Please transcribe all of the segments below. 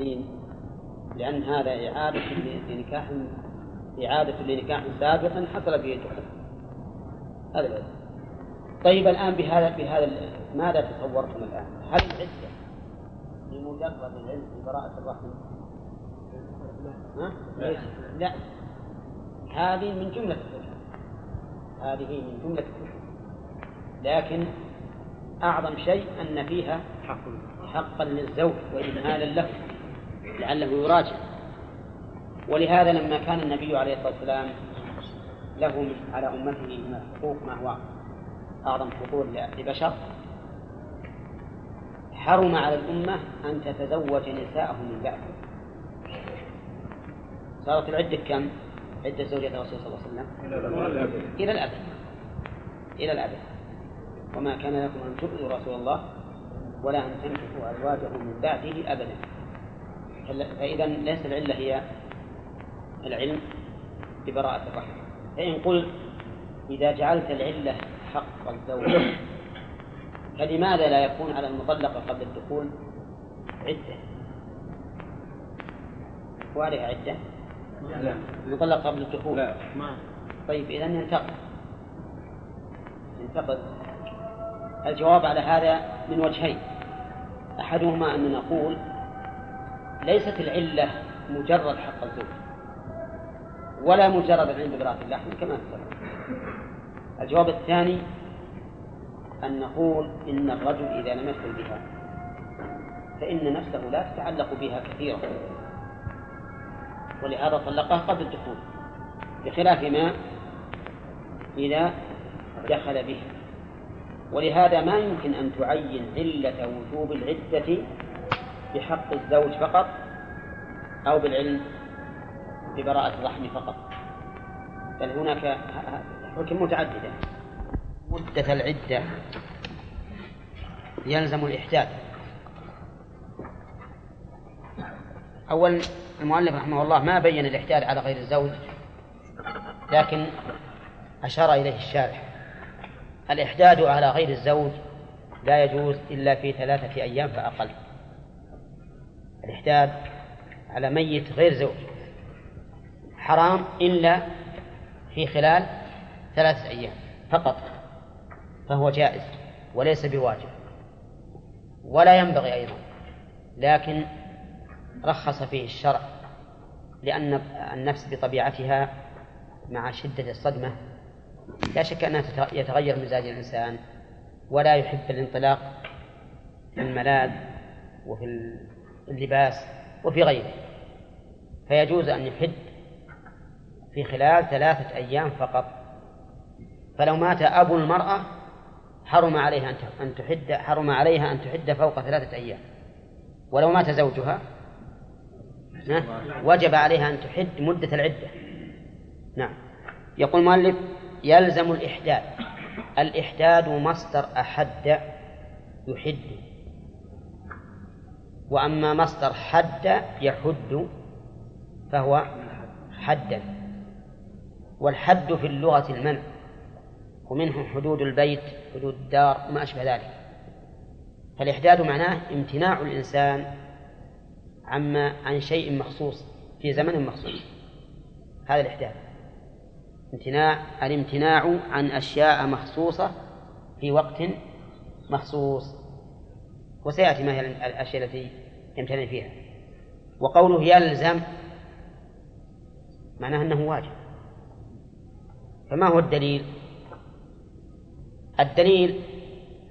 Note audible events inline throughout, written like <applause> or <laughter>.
التحريم لأن هذا إعادة لنكاح إعادة لنكاح سابق حصل فيه الدخول هذا العلم. طيب الآن بهذا بهذا ماذا تصورتم الآن؟ هل العدة لمجرد العلم ببراءة الرحم؟ ها؟ لا. هذه من جملة الحكم هذه من جملة الحكم لكن أعظم شيء أن فيها حقا للزوج وإمهالا له. لعله يراجع. ولهذا لما كان النبي عليه الصلاة والسلام له على أمته من الحقوق ما هو أعظم حقوق لبشر حرم على الأمة أن تتزوج نساءه من بعده صارت العدة كم؟ عدة زوجة الرسول صلى الله عليه وسلم. إلى الأبد. إلى الأبد. وما كان لكم أن تؤذوا رسول الله ولا أن تنكحوا أزواجه من بعده أبدا. فإذا ليس العلة هي العلم ببراءة الرحم. فإن قلت إذا جعلت العلة حق الزوج فلماذا لا يكون على المطلقة قبل الدخول عدة؟ وعليها عدة؟ لا. المطلقة قبل الدخول. لا. ما. طيب إذا ينتقد ينتقد الجواب على هذا من وجهين. أحدهما أن نقول ليست العلة مجرد حق الزوج ولا مجرد العلم ببراءة اللحم كما تسمى الجواب الثاني أن نقول إن الرجل إذا لم يدخل بها فإن نفسه لا تتعلق بها كثيرا ولهذا طلقها قبل الدخول بخلاف ما إذا دخل بها ولهذا ما يمكن أن تعين علة وجوب العدة بحق الزوج فقط أو بالعلم ببراءة الرحم فقط. بل هناك حكم متعددة مدة العدة يلزم الإحداث. أول المؤلف رحمه الله ما بين الإحداث على غير الزوج لكن أشار إليه الشارح. الإحداد على غير الزوج لا يجوز إلا في ثلاثة أيام فأقل. الإحداد على ميت غير زوج. حرام إلا في خلال ثلاثة أيام فقط فهو جائز وليس بواجب ولا ينبغي أيضا. لكن رخص فيه الشرع لأن النفس بطبيعتها مع شدة الصدمة لا شك أنها يتغير مزاج الإنسان ولا يحب الانطلاق في الملاذ وفي اللباس وفي غيره. فيجوز أن يحد في خلال ثلاثة أيام فقط. فلو مات أبو المرأة حرم عليها أن تحد حرم عليها أن تحد فوق ثلاثة أيام. ولو مات زوجها وجب عليها أن تحد مدة العدة. نعم. يقول المؤلف يلزم الإحداد. الإحداد مصدر أحد يحد. وأما مصدر حد يحد فهو حدا والحد في اللغة المنع ومنه حدود البيت حدود الدار وما أشبه ذلك. فالإحداد معناه امتناع الإنسان عما عن شيء مخصوص في زمن مخصوص. هذا الإحداث امتناع الامتناع عن أشياء مخصوصة في وقت مخصوص. وسيأتي ما هي الأشياء التي يمتنع فيها. وقوله يلزم معناه أنه واجب. فما هو الدليل؟ الدليل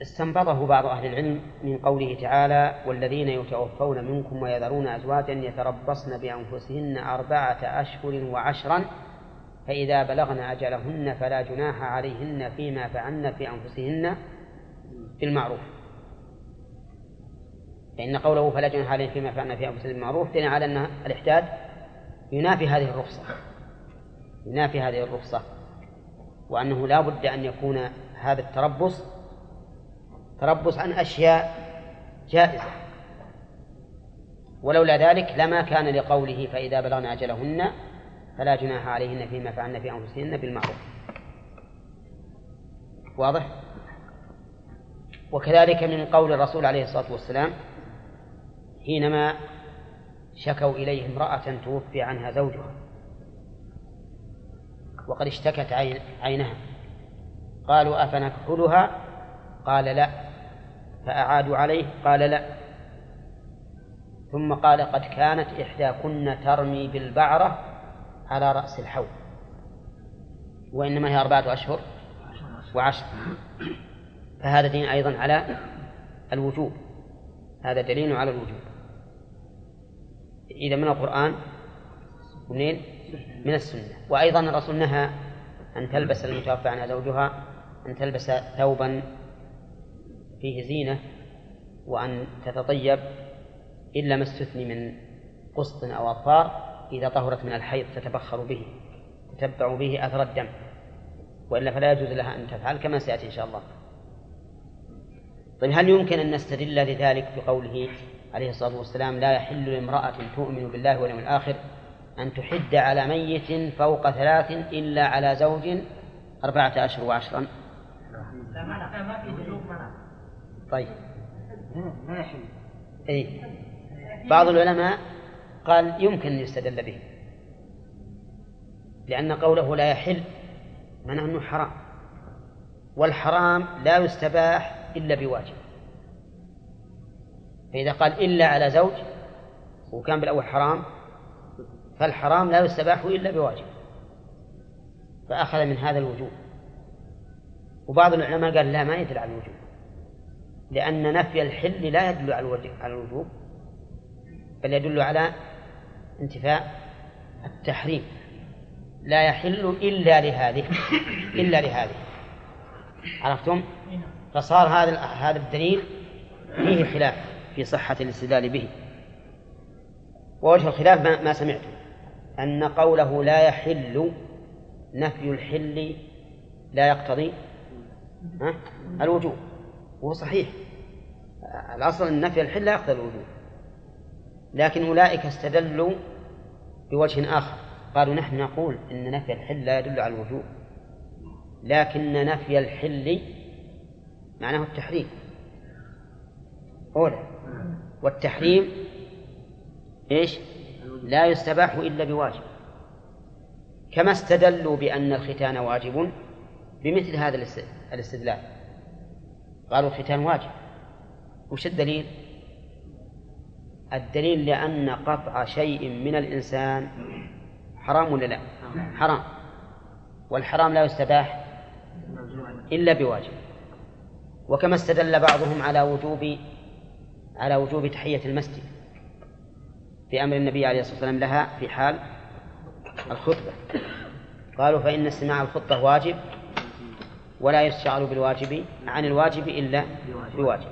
استنبطه بعض أهل العلم من قوله تعالى والذين يتوفون منكم ويذرون أزواجا يتربصن بأنفسهن أربعة أشهر وعشرا فإذا بلغن أجلهن فلا جناح عليهن فيما فعلن في أنفسهن بالمعروف. فإن قوله فلا جناح عليهن فيما فعلن في أنفسهن بالمعروف دليل على أن الإحداد ينافي هذه الرخصة. ينافي هذه الرخصة. وأنه لا بد أن يكون هذا التربص تربص عن أشياء جائزة. ولولا ذلك لما كان لقوله فإذا بلغن أجلهن فلا جناح عليهن فيما فعلن في أنفسهن بالمعروف. واضح؟ وكذلك من قول الرسول عليه الصلاة والسلام حينما شكوا إليه امرأة توفي عنها زوجها. وقد اشتكت عينها. قالوا أفنكحلها؟ قال لا. فأعادوا عليه؟ قال لا. ثم قال قد كانت إحداكن ترمي بالبعرة على رأس الحوض. وإنما هي أربعة أشهر وعشر. فهذا دين أيضا على الوجوب. هذا دليل على الوجوب. إذا من القرآن منين؟ من السنة. وأيضا الرسول نهى أن تلبس المتوفى عنها زوجها أن تلبس ثوبا فيه زينة وأن تتطيب إلا ما استثني من قسط أو أظفار إذا طهرت من الحيض تتبخر به تتبع به أثر الدم. وإلا فلا يجوز لها أن تفعل كما سيأتي إن شاء الله. طيب هل يمكن أن نستدل لذلك بقوله عليه الصلاة والسلام لا يحل لامرأة تؤمن بالله واليوم الآخر أن تحد على ميت فوق ثلاث إلا على زوج أربعة أشهر وعشرا. لا طيب. ما يحل أي بعض العلماء قال يمكن أن يستدل به لأن قوله لا يحل معناه أنه حرام والحرام لا يستباح إلا بواجب. فإذا قال إلا على زوج وكان بالأول حرام فالحرام لا يستباح إلا بواجب. فأخذ من هذا الوجوب. وبعض العلماء قال لا ما يدل على الوجوب. لأن نفي الحل لا يدل على الوجوب بل يدل على انتفاء التحريم. لا يحل إلا لهذه إلا لهذه. عرفتم؟ فصار هذا هذا الدليل فيه خلاف. في صحة الاستدلال به. ووجه الخلاف ما, ما سمعتم أن قوله لا يحل نفي الحل لا يقتضي الوجوب. وهو صحيح. الأصل أن نفي الحل لا يقتضي الوجوب. لكن أولئك استدلوا بوجه آخر. قالوا نحن نقول إن نفي الحل لا يدل على الوجوب. لكن نفي الحل معناه التحريم. أولى والتحريم إيش؟ لا يستباح إلا بواجب. كما استدلوا بأن الختان واجب بمثل هذا الاستدلال. قالوا الختان واجب. وش الدليل؟ الدليل لأن قطع شيء من الإنسان حرام ولا لا؟ حرام. والحرام لا يستباح إلا بواجب. وكما استدل بعضهم على وجوب على وجوب تحية المسجد بأمر النبي عليه الصلاة والسلام لها في حال الخطبة. قالوا فإن استماع الخطبة واجب ولا يشعر بالواجب عن الواجب إلا بواجب.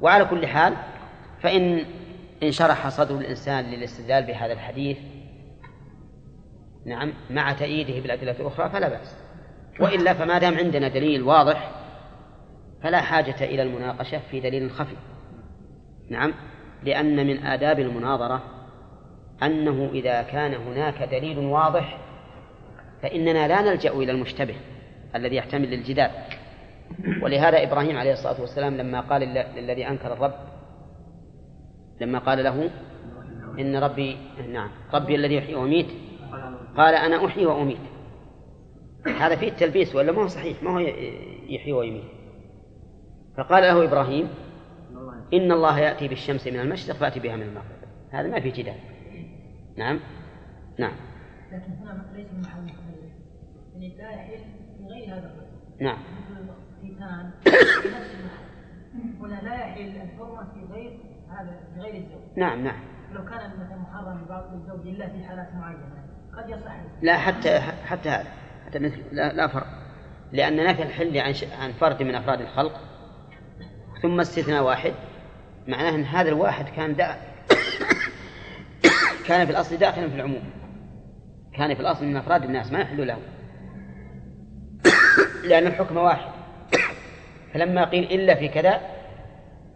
وعلى كل حال فإن انشرح صدر الإنسان للاستدلال بهذا الحديث نعم مع تأييده بالأدلة الأخرى فلا بأس. وإلا فما دام عندنا دليل واضح فلا حاجة إلى المناقشة في دليل خفي. نعم. لأن من آداب المناظرة أنه إذا كان هناك دليل واضح فإننا لا نلجأ إلى المشتبه الذي يحتمل الجدال. ولهذا إبراهيم عليه الصلاة والسلام لما قال للذي أنكر الرب لما قال له إن ربي نعم ربي الذي يحيي ويميت قال أنا أحيي وأميت. هذا فيه التلبيس ولا ما هو صحيح؟ ما هو يحيي ويميت؟ فقال له إبراهيم إن الله يأتي بالشمس من المشرق فأتي بها من المغرب. هذا ما في جدال. نعم؟ نعم. لكن هنا ليس محل يعني لا يحل من غير هذا نعم. مثل في نفس المحل. هنا لا يحل الحرمة في غير هذا في غير الزوج. نعم نعم. لو كان مثلا محرم لبعض الزوج إلا في حالات معينة قد يصح. لا حتى حتى هذا. حتى مثل لا, لا فرق. لأن نفي الحل عن عن فرد من أفراد الخلق ثم استثناء واحد. معناه أن هذا الواحد كان دا <coughs> كان في الأصل داخلا في العموم. كان في الأصل من أفراد الناس ما يحل له <coughs> لأن الحكم واحد. فلما قيل إلا في كذا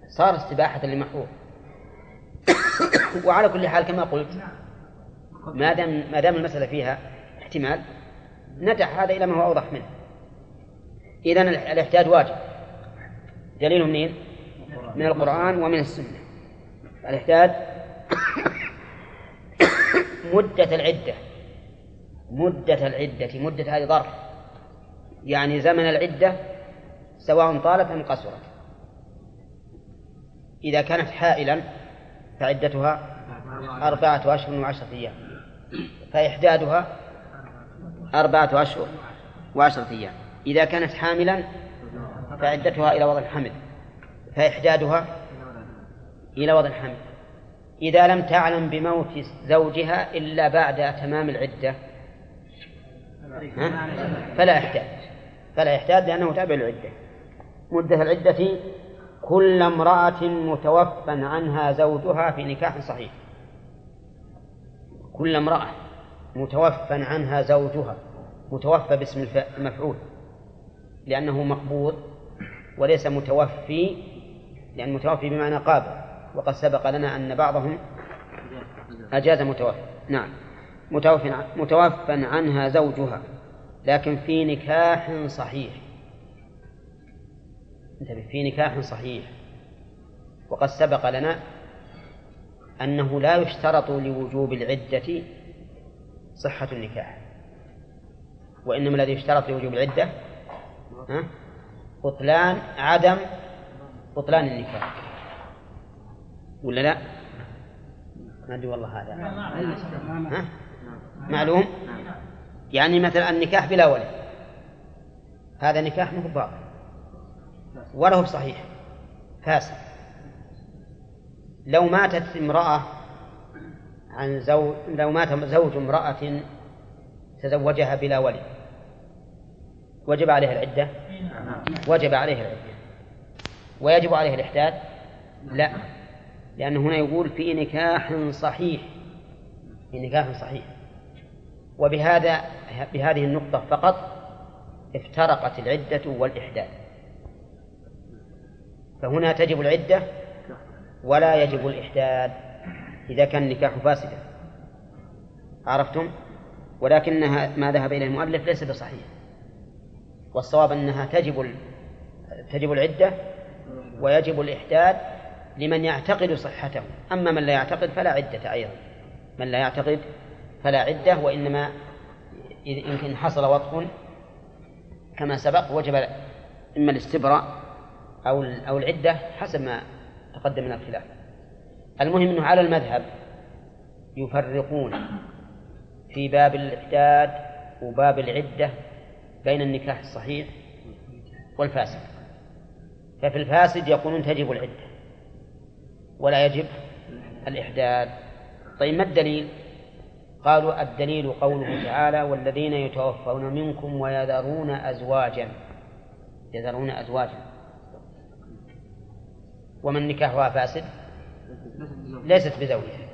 صار استباحة للمحظور. <coughs> وعلى كل حال كما قلت ما دام ما دام المسألة فيها احتمال ندع هذا إلى ما هو أوضح منه. إذا الاحتياج واجب. دليله منين؟ من القرآن ومن السنة. الاحتياج مدة العدة مدة العدة مدة هذه ظرف. يعني زمن العدة سواء طالت أم قصرت. إذا كانت حائلا فعدتها أربعة أشهر وعشرة أيام. فإحدادها أربعة أشهر وعشرة أيام. إذا كانت حاملا فعدتها إلى وضع الحمل. فإحدادها إلى وضع الحمل. إذا لم تعلم بموت زوجها إلا بعد تمام العدة فلا إحداد فلا إحداد لأنه تابع العدة مدة العدة كل امرأة متوفى عنها زوجها في نكاح صحيح. كل امرأة متوفى عنها زوجها متوفى باسم المفعول لأنه مقبوض وليس متوفي لأن متوفي بمعنى قابل. وقد سبق لنا أن بعضهم أجاز متوفى نعم. متوفى متوفى عنها زوجها لكن في نكاح صحيح. انتبه في نكاح صحيح. وقد سبق لنا أنه لا يشترط لوجوب العدة صحة النكاح. وإنما الذي يشترط لوجوب العدة بطلان عدم بطلان النكاح. ولا لا؟ ما أدري والله هذا. ها؟ معلوم؟ يعني مثلا النكاح بلا ولد. هذا نكاح مو باطل. ولا هو بصحيح. فاسد. لو ماتت امرأة عن زوج لو مات زوج امرأة تزوجها بلا ولي وجب عليها العدة؟ وجب عليها العدة. ويجب عليها الإحداد لا. لأنه هنا يقول في نكاح صحيح. في نكاح صحيح. وبهذا بهذه النقطة فقط افترقت العدة والإحداد فهنا تجب العدة ولا يجب الإحداد إذا كان النكاح فاسدا. عرفتم؟ ولكنها ما ذهب إليه المؤلف ليس بصحيح. والصواب أنها تجب تجب العدة ويجب الإحداد لمن يعتقد صحته. أما من لا يعتقد فلا عدة أيضا. من لا يعتقد فلا عدة وإنما إن حصل وطء كما سبق وجب إما الاستبراء أو أو العدة حسب ما تقدم من الخلاف. المهم أنه على المذهب يفرقون في باب الإحداد وباب العدة بين النكاح الصحيح والفاسد. ففي الفاسد يقولون تجب العدة ولا يجب الإحداد. طيب ما الدليل؟ قالوا الدليل قوله تعالى والذين يتوفون منكم ويذرون أزواجا. يذرون أزواجا. ومن نكاحها فاسد؟ ليست بزوجة.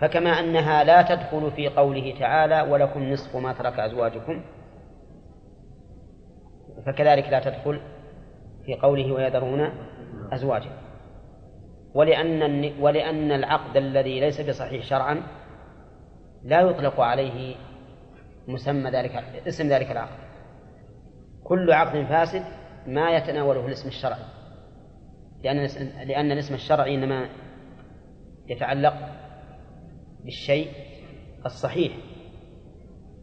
فكما أنها لا تدخل في قوله تعالى ولكم نصف ما ترك أزواجكم. فكذلك لا تدخل في قوله ويذرون أزواجا. ولأن ولأن العقد الذي ليس بصحيح شرعا لا يطلق عليه مسمى ذلك اسم ذلك العقد. كل عقد فاسد ما يتناوله الاسم الشرعي. لأن لأن الاسم الشرعي إنما يتعلق بالشيء الصحيح.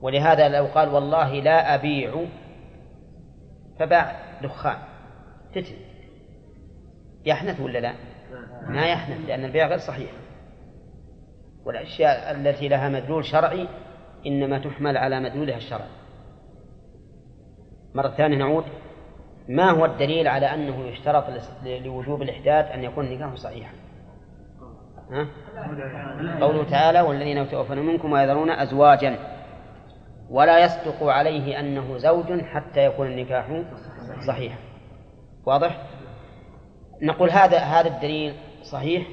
ولهذا لو قال والله لا أبيع فباع دخان. فتن يحنث ولا لا؟ ما يحنث لأن البيع غير صحيح. والأشياء التي لها مدلول شرعي إنما تحمل على مدلولها الشرعي مرة ثانية نعود. ما هو الدليل على أنه يشترط لوجوب الإحداث أن يكون النكاح صحيحا؟ ها؟ قوله تعالى والذين يتوفون منكم ويذرون أزواجا ولا يصدق عليه أنه زوج حتى يكون النكاح صحيحا. واضح؟ نقول هذا هذا الدليل صحيح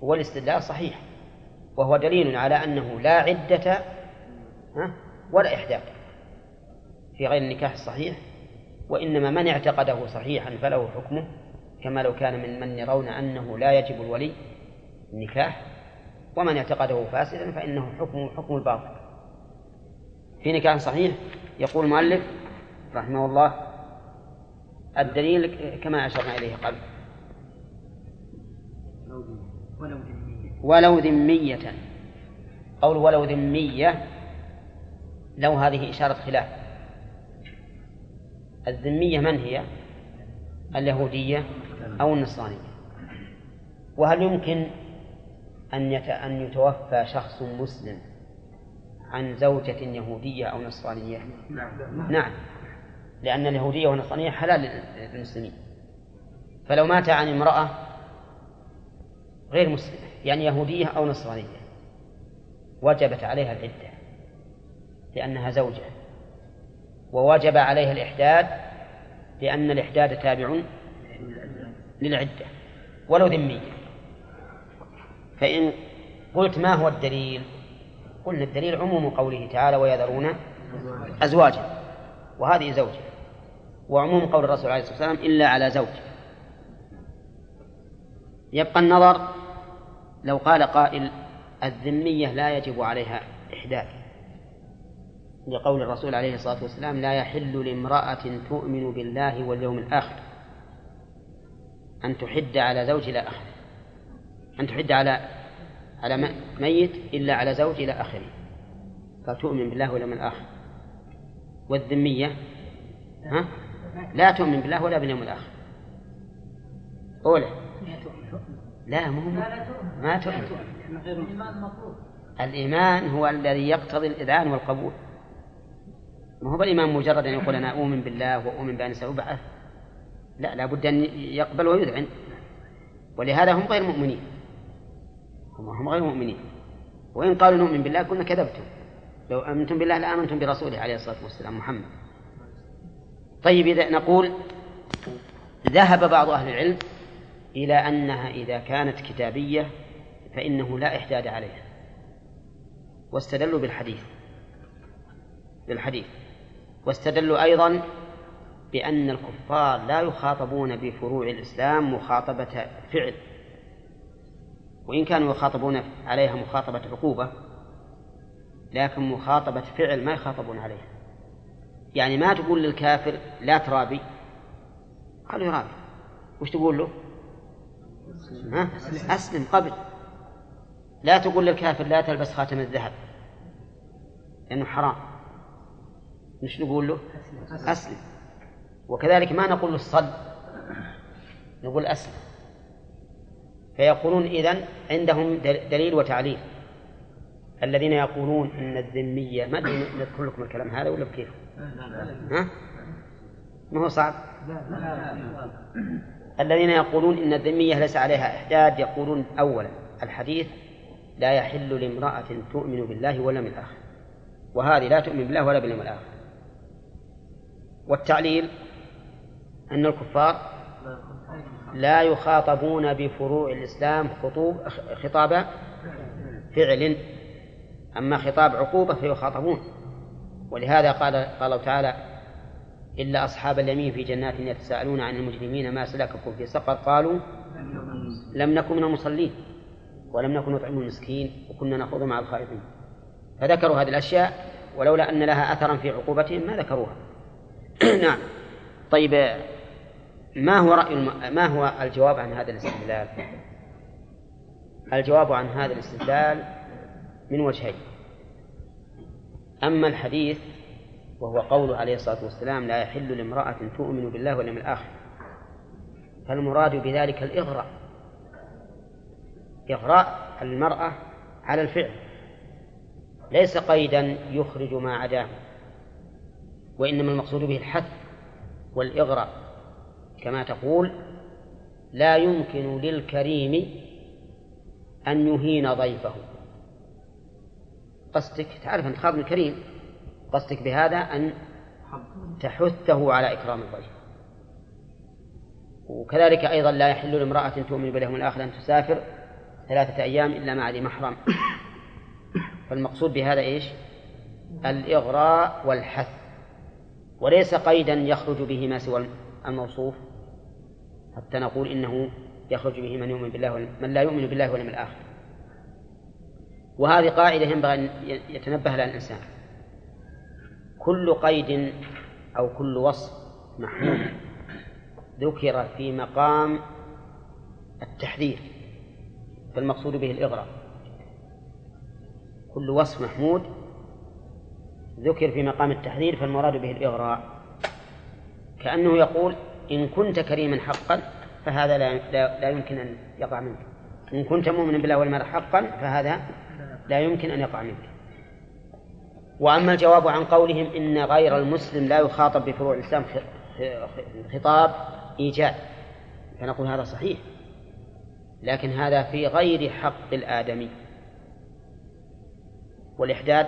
والاستدلال صحيح وهو دليل على أنه لا عدة ولا إحداث في غير النكاح الصحيح وإنما من اعتقده صحيحا فله حكمه كما لو كان من من يرون أنه لا يجب الولي النكاح ومن اعتقده فاسدا فإنه حكم حكم الباطل في نكاح صحيح يقول المؤلف رحمه الله الدليل كما أشرنا إليه قبل. ولو ذمية. قول ولو ذمية لو هذه إشارة خلاف. الذمية من هي؟ اليهودية أو النصرانية. وهل يمكن أن أن يتوفى شخص مسلم عن زوجة يهودية أو نصرانية؟ نعم. نعم. لأن اليهودية والنصرانية حلال للمسلمين. فلو مات عن امرأة غير مسلمة يعني يهودية أو نصرانية وجبت عليها العدة لأنها زوجة ووجب عليها الإحداد لأن الإحداد تابع للعدة ولو ذمية. فإن قلت ما هو الدليل؟ قلنا الدليل عموم قوله تعالى ويذرون أزواجا. وهذه زوجة. وعموم قول الرسول عليه الصلاة والسلام إلا على زوج. يبقى النظر لو قال قائل الذمية لا يجب عليها إحداث. لقول الرسول عليه الصلاة والسلام لا يحل لامرأة تؤمن بالله واليوم الآخر أن تحد على زوج إلى آخره أن تحد على على ميت إلا على زوج إلى آخره. قال تؤمن بالله واليوم الآخر. والذمية ها؟ لا تؤمن بالله ولا باليوم الآخر. أولى. لا مو ما تؤمن. الإيمان هو الذي يقتضي الإذعان والقبول. ما هو بالإيمان مجرد أن يقول أنا أؤمن بالله وأؤمن بأن سأبعث. لا لابد أن يقبل ويذعن. ولهذا هم غير مؤمنين. هم غير مؤمنين. وإن قالوا نؤمن بالله قلنا كذبتم. لو آمنتم بالله لآمنتم برسوله عليه الصلاة والسلام محمد. طيب إذا نقول ذهب بعض أهل العلم إلى أنها إذا كانت كتابية فإنه لا إحداد عليها واستدلوا بالحديث بالحديث. واستدلوا أيضا بأن الكفار لا يخاطبون بفروع الإسلام مخاطبة فعل وإن كانوا يخاطبون عليها مخاطبة عقوبة لكن مخاطبة فعل ما يخاطبون عليها. يعني ما تقول للكافر لا ترابي؟ قالوا يرابي. وش تقول له؟ ها؟ أسلم قبل. لا تقول للكافر لا تلبس خاتم الذهب لأنه حرام. مش نقول له؟ أسلم. وكذلك ما نقول صل نقول أسلم. فيقولون إذن عندهم دليل وتعليل. الذين يقولون إن الذمية ما نذكر لكم الكلام هذا ولا بكيف؟ ها؟ ما هو صعب؟ الذين يقولون إن الذمية ليس عليها إحداد يقولون اولا الحديث لا يحل لامرأة تؤمن بالله واليوم الآخر وهذه لا تؤمن بالله ولا باليوم الآخر والتعليل أن الكفار لا يخاطبون بفروع الإسلام خطوب خطاب فعل أما خطاب عقوبة فيخاطبون ولهذا قال قال تعالى إلا أصحاب اليمين في جنات يتساءلون عن المجرمين ما سلككم في سقر قالوا لم نكن من المصلين ولم نكن نطعم المسكين وكنا نخوض مع الخائفين فذكروا هذه الأشياء ولولا أن لها أثرا في عقوبتهم ما ذكروها. <clears throat> نعم. طيب ما هو رأي الم... ما هو الجواب عن هذا الاستدلال؟ الجواب عن هذا الاستدلال من وجهين. أما الحديث وهو قوله عليه الصلاة والسلام لا يحل لامرأة تؤمن بالله واليوم الآخر فالمراد بذلك الإغراء إغراء المرأة على الفعل ليس قيدا يخرج ما عداه وإنما المقصود به الحث والإغراء كما تقول لا يمكن للكريم أن يهين ضيفه. قصدك؟ تعرف أنت خاطب الكريم قصدك بهذا أن تحثه على إكرام الضيف وكذلك أيضا لا يحل لامرأة تؤمن باليوم الآخر أن تسافر ثلاثة أيام إلا مع ذي محرم. فالمقصود بهذا إيش؟ الإغراء والحث. وليس قيدا يخرج به ما سوى الموصوف. حتى نقول إنه يخرج به من يؤمن بالله من لا يؤمن بالله واليوم الآخر. وهذه قاعدة ينبغي أن يتنبه لها الإنسان. كل قيد أو كل وصف محمود ذكر في مقام التحذير فالمقصود به الإغراء. كل وصف محمود ذكر في مقام التحذير فالمراد به الإغراء. كأنه يقول إن كنت كريما حقا فهذا لا, لا, لا يمكن أن يقع منك. إن كنت مؤمنا بالله والمرء حقا فهذا لا يمكن أن يقع منك وأما الجواب عن قولهم إن غير المسلم لا يخاطب بفروع الإسلام خطاب إيجاد فنقول هذا صحيح. لكن هذا في غير حق الآدمي. والإحداد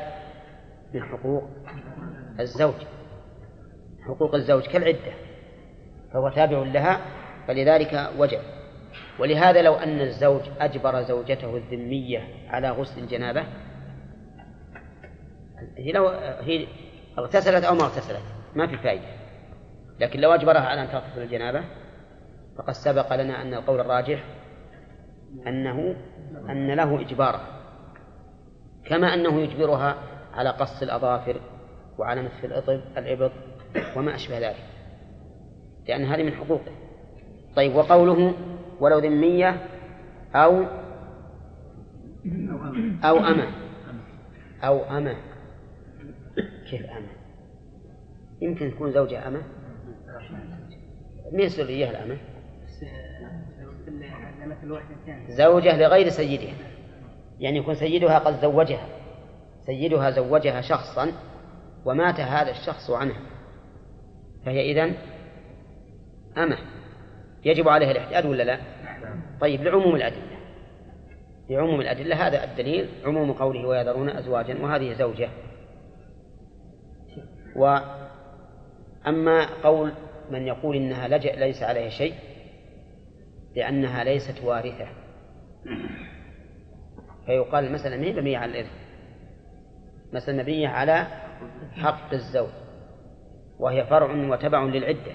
من حقوق الزوج حقوق الزوج كالعدة فهو تابع لها فلذلك وجب. ولهذا لو أن الزوج أجبر زوجته الذمية على غسل الجنابة هي لو هي اغتسلت أو ما اغتسلت ما في فائدة. لكن لو أجبرها على أن تغتسل الجنابة فقد سبق لنا أن القول الراجح أنه أن له إجبارا كما أنه يجبرها على قص الأظافر وعلى نتف الإطب الإبط وما أشبه ذلك. لأن هذه من حقوقه. طيب وقوله ولو ذمية أو أو أمة. أو أمة. كيف أمة؟ يمكن تكون زوجة أمة. مين يصير إياها الأمة؟ زوجة لغير سيدها. يعني يكون سيدها قد زوجها. سيدها زوجها شخصا ومات هذا الشخص عنها فهي إذن أمة. يجب عليها الاحتياج ولا لا؟ طيب لعموم الأدلة. لعموم الأدلة هذا الدليل عموم قوله ويذرون أزواجا وهذه زوجة. وأما قول من يقول إنها لجأ ليس عليها شيء لأنها ليست وارثة. فيقال المسألة ما هي مبنية على الإرث؟ مسألة مبنية على حق الزوج وهي فرع وتبع للعدة.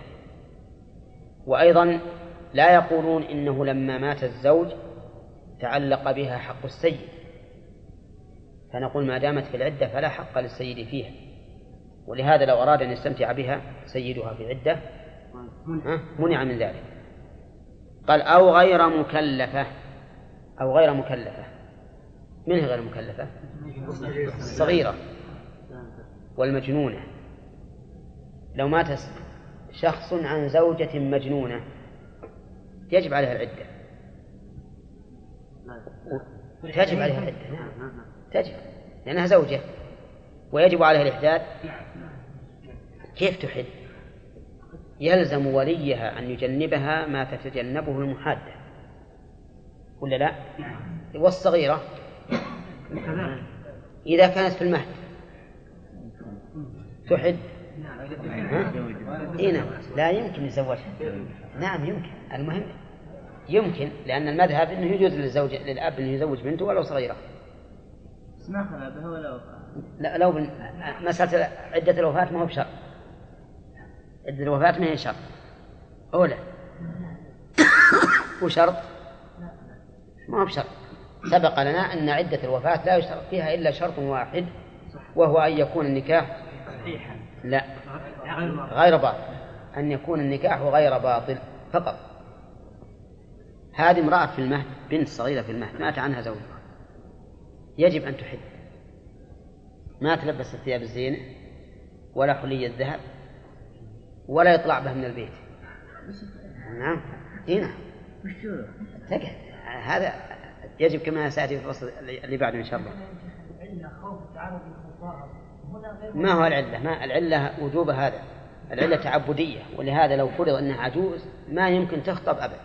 وأيضا لا يقولون إنه لما مات الزوج تعلق بها حق السيد. فنقول ما دامت في العدة فلا حق للسيد فيها. ولهذا لو أراد أن يستمتع بها سيدها في عدة منع من ذلك. قال أو غير مكلفة أو غير مكلفة. من هي غير مكلفة؟ الصغيرة والمجنونة. لو مات شخص عن زوجة مجنونة يجب عليها العدة. تجب عليها العدة. نعم تجب. لأنها زوجة. ويجب عليها الإحداد كيف تحد يلزم وليها أن يجنبها ما تتجنبه المحادة ولا لا؟ والصغيرة. إذا كانت في المهد. تحد إيه نعم. لا يمكن يزوجها نعم يمكن. المهم يمكن لأن المذهب أنه يجوز للزوج للأب أنه يزوج بنته ولو صغيرة. بها ولا وفاة لا لو بن... مسألة عدة الوفاة ما هو بشرط. عدة الوفاة ما هي شرط. أولى. <coughs> وشرط ما هو بشرط. سبق لنا أن عدة الوفاة لا يشترط فيها إلا شرط واحد وهو أن يكون النكاح لا. غير باطل. أن يكون النكاح غير باطل فقط. هذه امرأة في المهد بنت صغيرة في المهد مات عنها زوجها. يجب أن تحد ما تلبس الثياب الزينة ولا حلي الذهب ولا يطلع بها من البيت. نعم. هنا تقعد هذا يجب كما سيأتي في الفصل اللي بعده إن شاء الله. ما هو العلة؟ ما العلة وجوب هذا. العلة تعبدية ولهذا لو فرض أنها عجوز ما يمكن تخطب أبدا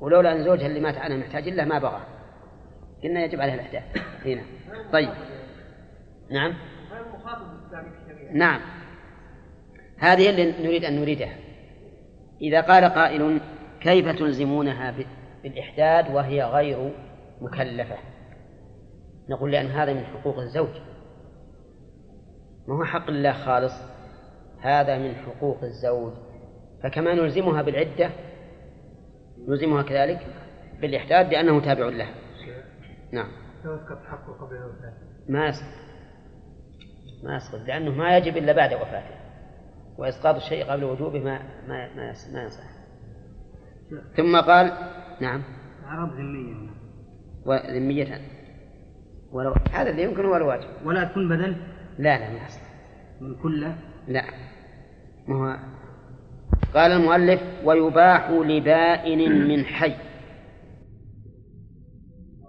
ولولا أن زوجها اللي مات عنها محتاج له ما بغى. قلنا يجب عليها الإحداث. هنا. طيب. نعم. نعم. هذه اللي نريد أن نريدها. إذا قال قائل كيف تلزمونها بالإحداد وهي غير مكلفة. نقول لأن هذا من حقوق الزوج. ما هو حق الله خالص؟ هذا من حقوق الزوج. فكما نلزمها بالعدة نلزمها كذلك بالإحداد لأنه تابع لها نعم. ما يسقط. ما يسقط لأنه ما يجب إلا بعد وفاته. وإسقاط الشيء قبل وجوبه ما ما ما, ما يصح ثم قال نعم. عرب ذمية. وذمية ولو هذا اللي يمكن هو الواجب. ولا تكون بدل. لا لا ما أصلا من كله لا. ما هو قال المؤلف ويباح لبائن من حي.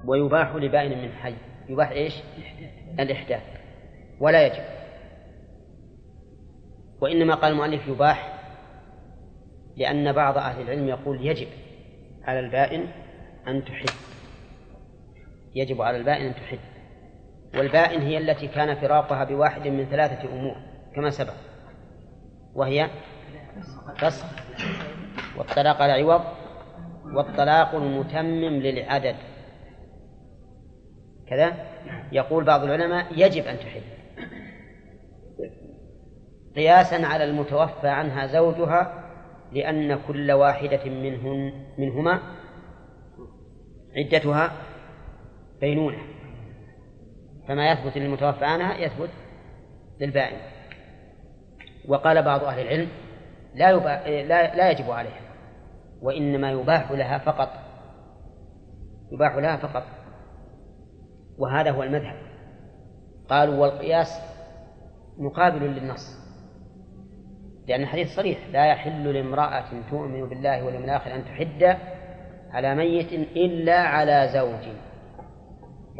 ويباح لبائن من حي. يباح إيش؟ الإحداث. ولا يجب. وإنما قال المؤلف يباح لأن بعض أهل العلم يقول يجب على البائن أن تحد يجب على البائن أن تحد والبائن هي التي كان فراقها بواحد من ثلاثة أمور كما سبق. وهي فسخ والطلاق على عوض والطلاق المتمم للعدد. كذا؟ يقول بعض العلماء يجب أن تحد قياسا على المتوفى عنها زوجها لأن كل واحدة منهن منهما عدتها بينونة. فما يثبت للمتوفى عنها يثبت للبائن. وقال بعض أهل العلم لا, يبا... لا لا يجب عليها وإنما يباح لها فقط. يباح لها فقط. وهذا هو المذهب. قالوا والقياس مقابل للنص لأن الحديث صريح لا يحل لامرأة تؤمن بالله واليوم الآخر أن تحد على ميت إلا على زوج.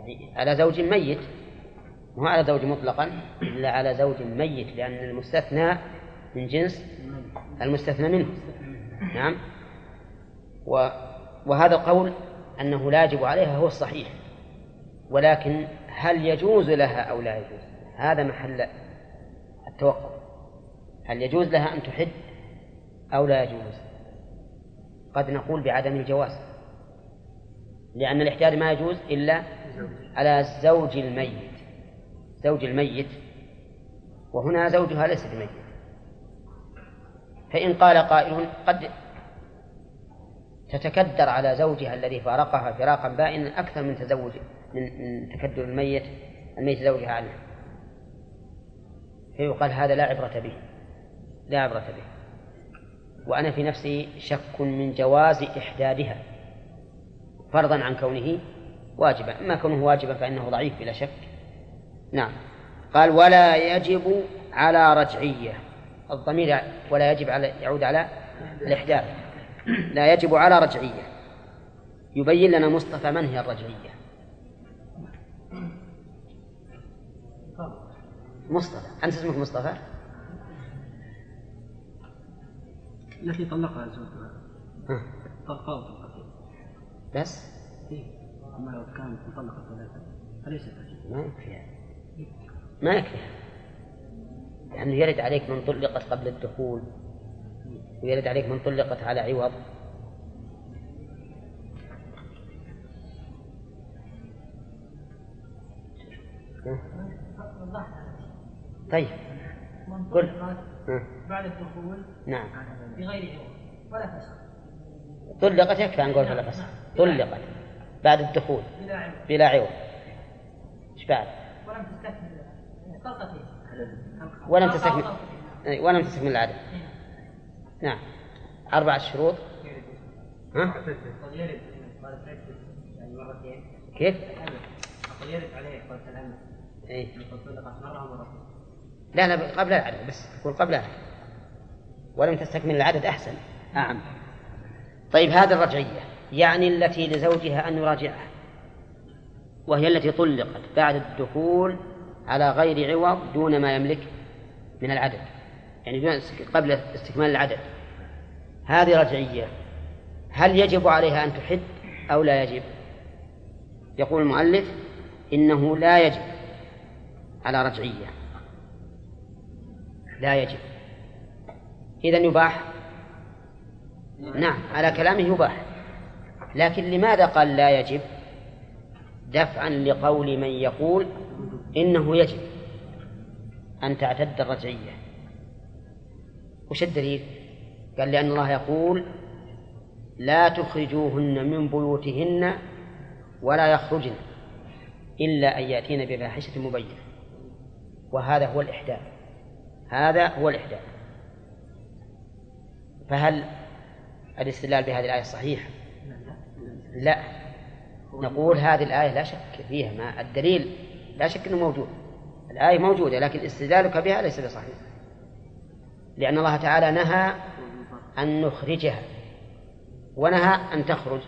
يعني على زوج ميت مو على زوج مطلقا إلا على زوج ميت لأن المستثنى من جنس المستثنى منه. نعم. وهذا القول أنه لا يجب عليها هو الصحيح. ولكن هل يجوز لها أو لا يجوز؟ هذا محل التوقف. هل يجوز لها أن تحد أو لا يجوز؟ قد نقول بعدم الجواز لأن الإحداد ما يجوز إلا على الزوج الميت. زوج الميت وهنا زوجها ليس بميت فإن قال قائل قد تتكدر على زوجها الذي فارقها فراقا بائنا أكثر من تزوج من, تكدر الميت الميت زوجها عنها فيقال هذا لا عبرة به لا عبرة به. وأنا في نفسي شك من جواز إحدادها فرضا عن كونه واجبا أما كونه واجبا فإنه ضعيف بلا شك. نعم. قال ولا يجب على رجعية. الضمير ولا يجب على يعود على الإحداث. لا يجب على رجعية. يبين لنا مصطفى من هي الرجعية. مصطفى. أنت اسمك مصطفى؟ التي طلقها زوجها. طلقها. بس. أما لو كانت مطلقة ثلاثة فليست ما يكفي ما يكفي لأنه يرد عليك من طلقت قبل الدخول ويرد عليك من طلقت على عوض. طيب. قل. بعد الدخول نعم. بغير عوض ولا فسخ طلقت يكفي نقول فلا فسخ طلقت. بعد الدخول. بلا عوض بلا عوض إيش بعد؟ ولم تستكمل. طلقتين ولم تستكمل. ولم تستكمل العدد. نعم. أربعة شروط. ها؟ كيف؟ ومرتين لا لا قبل العدد بس تقول قبل العدد. ولم تستكمل العدد أحسن. أعم طيب هذه الرجعية. يعني التي لزوجها أن يراجعها وهي التي طلقت بعد الدخول على غير عوض دون ما يملك من العدد يعني قبل استكمال العدد. هذه رجعية. هل يجب عليها أن تحد أو لا يجب؟ يقول المؤلف إنه لا يجب على رجعية. لا يجب. إذا يباح؟ نعم على كلامه يباح. لكن لماذا قال لا يجب؟ دفعا لقول من يقول إنه يجب أن تعتد الرجعية. وش الدليل؟ قال لأن الله يقول لا تخرجوهن من بيوتهن ولا يخرجن إلا أن يأتين بفاحشة مبينة. وهذا هو الإحداث. هذا هو الإحداث. فهل الاستدلال بهذه الآية صحيح؟ لا. نقول هذه الآية لا شك فيها ما الدليل لا شك أنه موجود. الآية موجودة لكن استدلالك بها ليس بصحيح. لأن الله تعالى نهى أن نخرجها ونهى أن تخرج.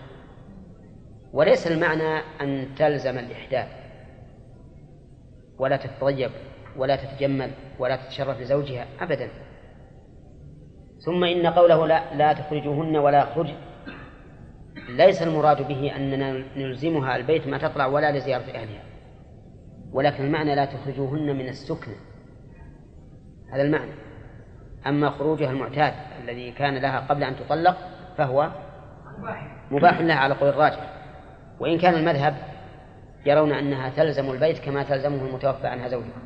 وليس المعنى أن تلزم الإحداث. ولا تتطيب ولا تتجمل ولا تتشرف لزوجها أبدا. ثم إن قوله لا, لا تخرجوهن ولا يخرج ليس المراد به أننا نلزمها البيت ما تطلع ولا لزيارة أهلها. ولكن المعنى لا تخرجوهن من السكن. هذا المعنى. أما خروجها المعتاد الذي كان لها قبل أن تطلق فهو مباح لها على قول الراجح. وإن كان المذهب يرون أنها تلزم البيت كما تلزمه المتوفى عنها زوجها.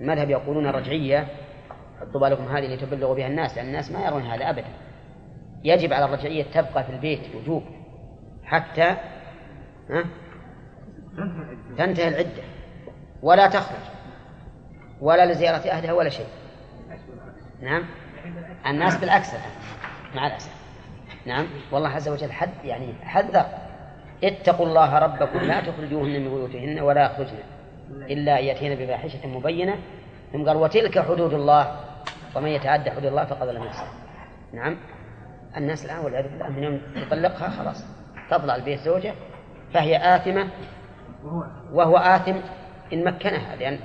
المذهب يقولون الرجعية حطوا بالكم هذه لتبلغوا بها الناس لأن الناس ما يرون هذا أبدا. يجب على الرجعية تبقى في البيت وجوب حتى تنتهي العدة ولا تخرج ولا لزيارة أهلها ولا شيء. نعم؟ الناس بالعكس الآن مع الأسف. نعم؟ والله عز وجل حد يعني حذر. اتقوا الله ربكم لا تخرجوهن من بيوتهن ولا يخرجن إلا أن يأتين بفاحشة مبينة. ثم قال وتلك حدود الله ومن يتعدى حدود الله فقد لم يحسن. نعم؟ الناس الآن والعياذ بالله من يوم يطلقها خلاص. تطلع البيت زوجة فهي آثمة وهو آثم إن مكنها لأن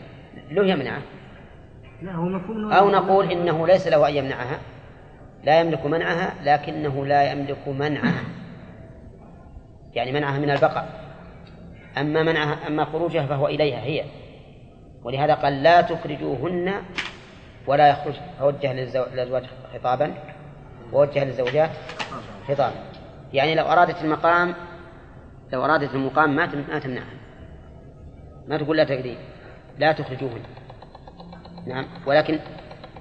له يمنعه. لا هو أو نقول إنه ليس له أن يمنعها. لا يملك منعها لكنه لا يملك منعها يعني منعها من البقاء. أما منعها أما خروجها فهو إليها هي. ولهذا قال لا تخرجوهن ولا يخرج فوجه للأزواج خطابا. ووجه للزوجات خطابا يعني لو أرادت المقام لو أرادت المقام ما ما تمنعها. ما تقول لا تقدين لا تخرجوهن نعم. ولكن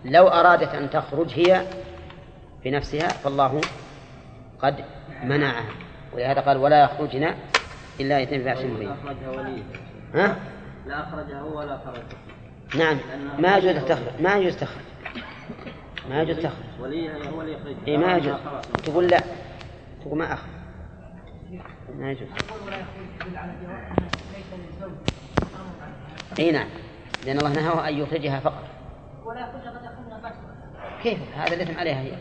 لو أرادت أن تخرج هي بنفسها فالله قد منعها. ولهذا قال ولا يخرجن إلا يتم بأس مبين ها؟ لا أخرجها هو ولا خرجها. نعم. ما يجوز تخرج ما يجوز تخرج. ما يجوز تخرج وليها هو اللي يخرجها اي ما يجوز. خلاص. تقول لا. تقول ما أخرج ما يجوز. يخرج إي نعم. لأن الله نهى أن يخرجها فقط. ولا يخرج فاسقا كيف؟ هذا الإثم عليها هي.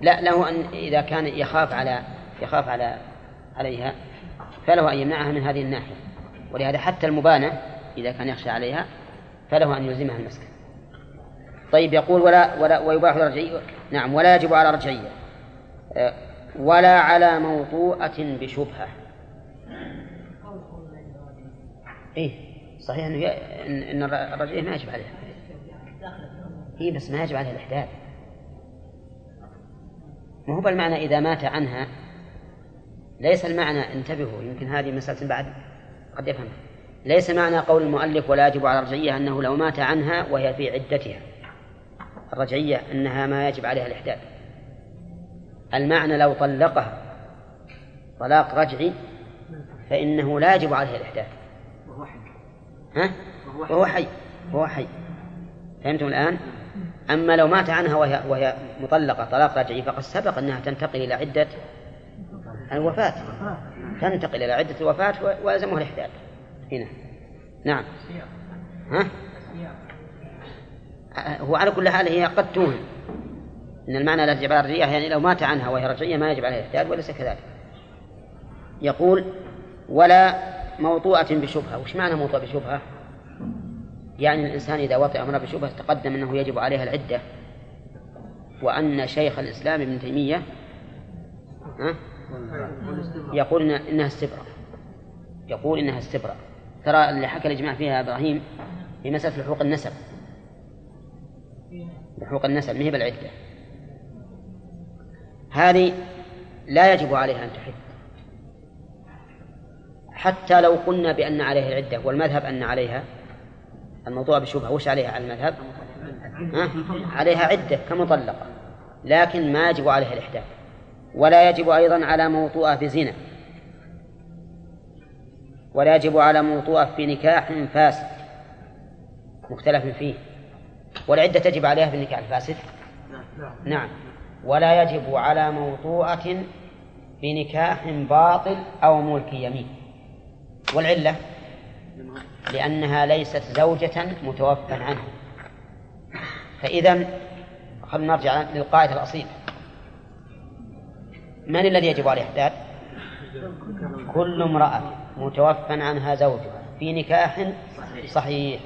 لا له أن إذا كان يخاف على يخاف على عليها فله أن يمنعها من هذه الناحية. ولهذا حتى المبانة إذا كان يخشى عليها فله أن يلزمها المسكن. طيب يقول ولا ولا ويباح للرجعية نعم ولا يجب على رجعية آه، ولا على موطوءة بشبهة. إيه صحيح أنه إن الرجعية ما يجب عليها هي بس ما يجب عليها الإحداث. ما هو بالمعنى إذا مات عنها ليس المعنى انتبهوا يمكن هذه مسألة بعد قد يفهم ليس معنى قول المؤلف ولا يجب على الرجعية أنه لو مات عنها وهي في عدتها. الرجعية أنها ما يجب عليها الإحداث. المعنى لو طلقها طلاق رجعي فإنه لا يجب عليها الإحداث. وهو حي ها؟ وهو حي. وهو حي. فهمتم الآن؟ أما لو مات عنها وهي, وهي مطلقة طلاق رجعي فقد سبق أنها تنتقل إلى عدة الوفاة. تنتقل إلى عدة الوفاة ويلزمها الإحداث. هنا. نعم. ها؟ هو على كل حال هي قد توهم إن المعنى لا يجب على الرجعية يعني لو مات عنها وهي رجعية ما يجب عليها الإحداث وليس كذلك. يقول ولا موطوءة بشبهة. وش معنى موطوءة بشبهة؟ يعني الإنسان إذا وطئ أمر بشبهة تقدم أنه يجب عليها العدة. وأن شيخ الإسلام ابن تيمية؟ يقول إن إنها استبرأ يقول إنها استبرأ ترى اللي حكى الإجماع فيها إبراهيم في مسألة لحوق النسب. لحوق النسب هي بالعدة. هذه لا يجب عليها أن تحد. حتى لو قلنا بأن عليها العدة والمذهب أن عليها الموضوع بشبهة وش عليها على المذهب؟ ها؟ عليها عدة كمطلقة لكن ما يجب عليها الإحداث. ولا يجب أيضا على موطوءة بزنا ولا يجب على موطوءة في نكاح فاسد مختلف فيه. والعدة تجب عليها في النكاح الفاسد؟ نعم. ولا يجب على موطوءة في نكاح باطل أو ملك يمين. والعلة؟ لأنها ليست زوجة متوفى عنها. فإذا خلينا نرجع للقاعدة الأصيلة. من الذي يجب عليه الإحداد؟ كل امرأة متوفى عنها زوجها في نكاح صحيح.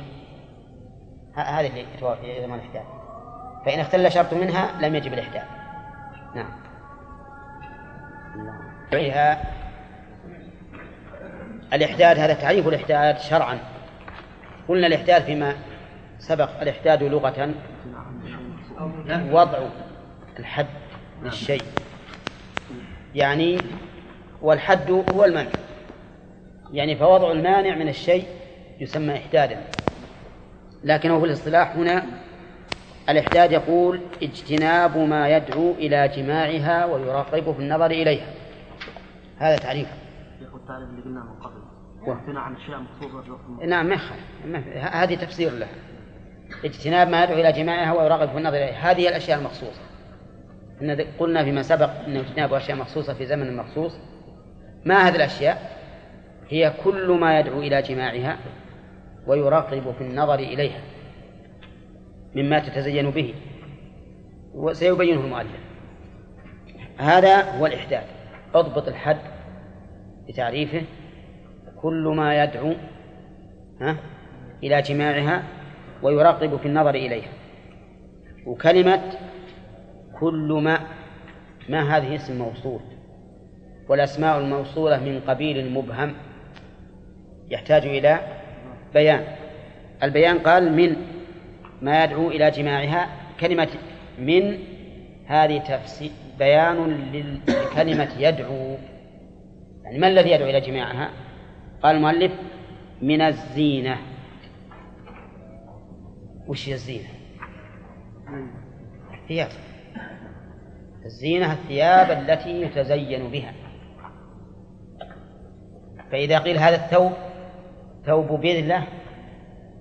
هذه اللي يجب الإحداد فإن اختل شرط منها لم يجب الإحداد نعم. فيها الإحداد هذا تعريف الإحداد شرعا. قلنا الإحداد فيما سبق الإحداد لغة. وضع الحد للشيء. يعني والحد هو المنع. يعني فوضع المانع من الشيء يسمى إحدادا لكنه في الاصطلاح هنا الإحداد يقول اجتناب ما يدعو إلى جماعها ويرغب في النظر إليها. هذا تعريفه التعريف اللي قلناه من قبل. عن أشياء مخصوصه نعم ما هذه تفسير له. اجتناب ما يدعو إلى جماعها ويرغب في النظر إليها. هذه الأشياء المخصوصه إن قلنا فيما سبق انه اجتناب أشياء مخصوصة في زمن مخصوص. ما هذه الأشياء؟ هي كل ما يدعو إلى جماعها ويرغب في النظر إليها مما تتزين به وسيبينه المؤلف. هذا هو الإحداث. اضبط الحد بتعريفه. كل ما يدعو ها إلى جماعها ويرغب في النظر إليها. وكلمة كل ما ما هذه اسم موصول. والأسماء الموصولة من قبيل مبهم يحتاج إلى بيان البيان قال من ما يدعو إلى جماعها كلمة من هذه تفسير بيان لكلمة يدعو. يعني ما الذي يدعو إلى جماعها؟ قال المؤلف من الزينة. وش هي الزينة؟ الثياب. الزينة الثياب التي يتزين بها. فإذا قيل هذا الثوب ثوب بذلة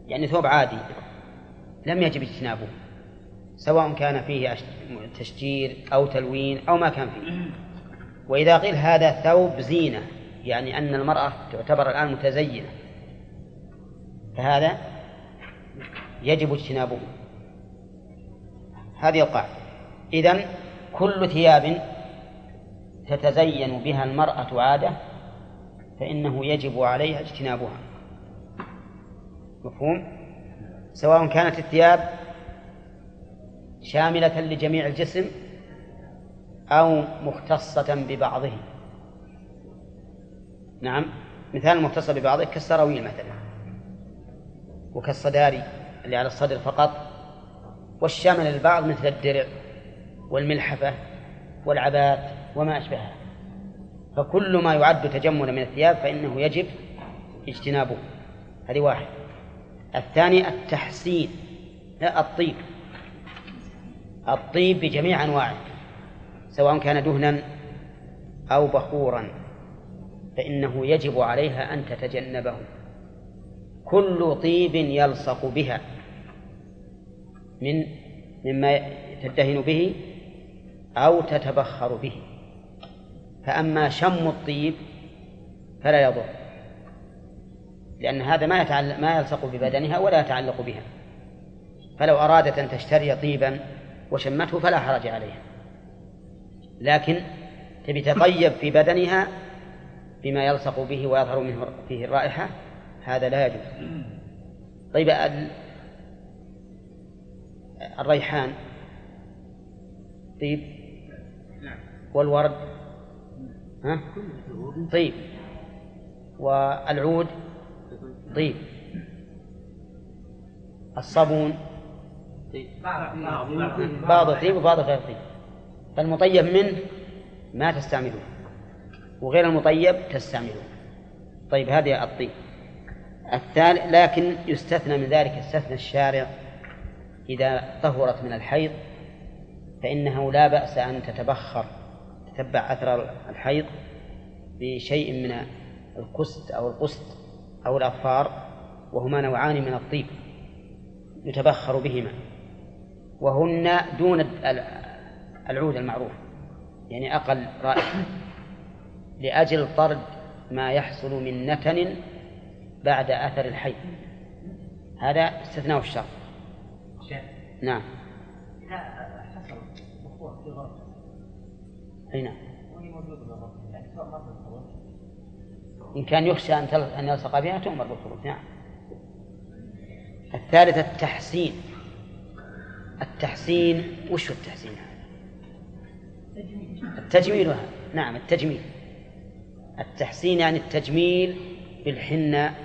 يعني ثوب عادي لم يجب اجتنابه سواء كان فيه تشجير أو تلوين أو ما كان فيه. وإذا قيل هذا ثوب زينة يعني أن المرأة تعتبر الآن متزينة فهذا يجب اجتنابه. هذه القاعدة. إذن كل ثياب تتزين بها المرأة عادة فإنه يجب عليها اجتنابها. مفهوم؟ سواء كانت الثياب شاملة لجميع الجسم أو مختصة ببعضه. نعم مثال المختص ببعضه كالسراويل مثلا وكالصداري اللي على الصدر فقط والشامل للبعض مثل الدرع والملحفة والعبات وما أشبهها فكل ما يعد تجملا من الثياب فإنه يجب اجتنابه. هذه واحد. الثاني التحسين لا الطيب. الطيب بجميع أنواعه سواء كان دهنا أو بخورا فإنه يجب عليها أن تتجنبه. كل طيب يلصق بها. من مما تدهن به أو تتبخر به. فأما شم الطيب فلا يضر. لأن هذا ما يتعلق ما يلصق ببدنها ولا يتعلق بها. فلو أرادت أن تشتري طيبا وشمته فلا حرج عليها. لكن تبي تطيب في بدنها بما يلصق به ويظهر منه فيه الرائحة هذا لا يجوز. طيب الريحان. طيب. والورد. ها؟ طيب. والعود. طيب. الصابون. بعض طيب وبعض غير طيب. فالمطيب منه ما تستعملون وغير المطيب تستعملون طيب هذه الطيب. الثالث لكن يستثنى من ذلك استثنى الشارع إذا طهرت من الحيض فإنه لا بأس أن تتبخر تتبع أثر الحيض بشيء من الكست أو القست أو الأظفار وهما نوعان من الطيب يتبخر بهما وهن دون العود المعروف يعني أقل رائحة. لأجل طرد ما يحصل من نتن بعد أثر الحي. هذا استثناء الشرط شيخ. نعم. إذا حصل وقوع في غرفة أي نعم. وهي موجودة بالغرفة مرة إن كان يخشى أن أن يلصق بها تؤمر بالخروج نعم. الثالثة التحسين. التحسين وش هو التحسين؟ هذا؟ التجميل هذا. نعم التجميل. التحسين يعني التجميل بالحنة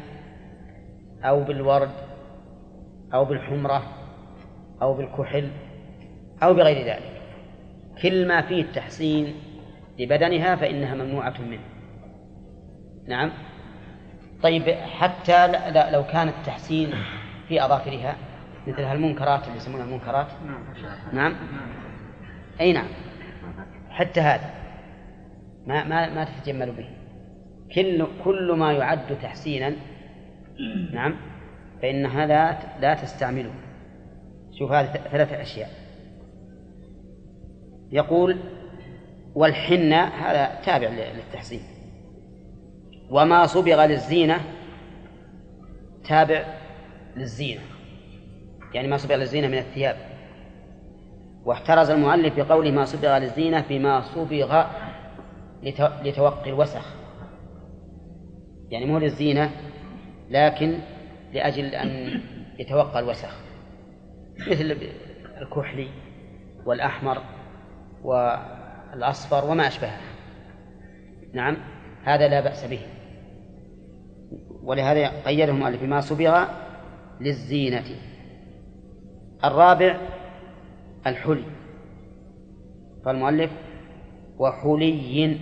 أو بالورد أو بالحمرة أو بالكحل أو بغير ذلك. كل ما فيه التحسين لبدنها فإنها ممنوعة منه. نعم. طيب حتى لو كان التحسين في أظافرها مثل هالمنكرات اللي يسمونها المنكرات. نعم. أي نعم. حتى هذا. ما ما ما تتجمل به. كل كل ما يعد تحسينا. نعم. فإنها لا لا تستعمله. شوف هذه ثلاثة أشياء. يقول والحنة هذا تابع للتحسين. وما صبغ للزينة تابع للزينة. يعني ما صبغ للزينة من الثياب. واحترز المؤلف بقوله ما صبغ للزينة بما صبغ لت- لتوقي الوسخ. يعني مو للزينة لكن لأجل أن يتوقى الوسخ. مثل الكحلي والأحمر والأصفر وما أشبهه. نعم هذا لا بأس به. ولهذا قيده المؤلف بما صبغ للزينة. الرابع الحلي. قال المؤلف وحلي.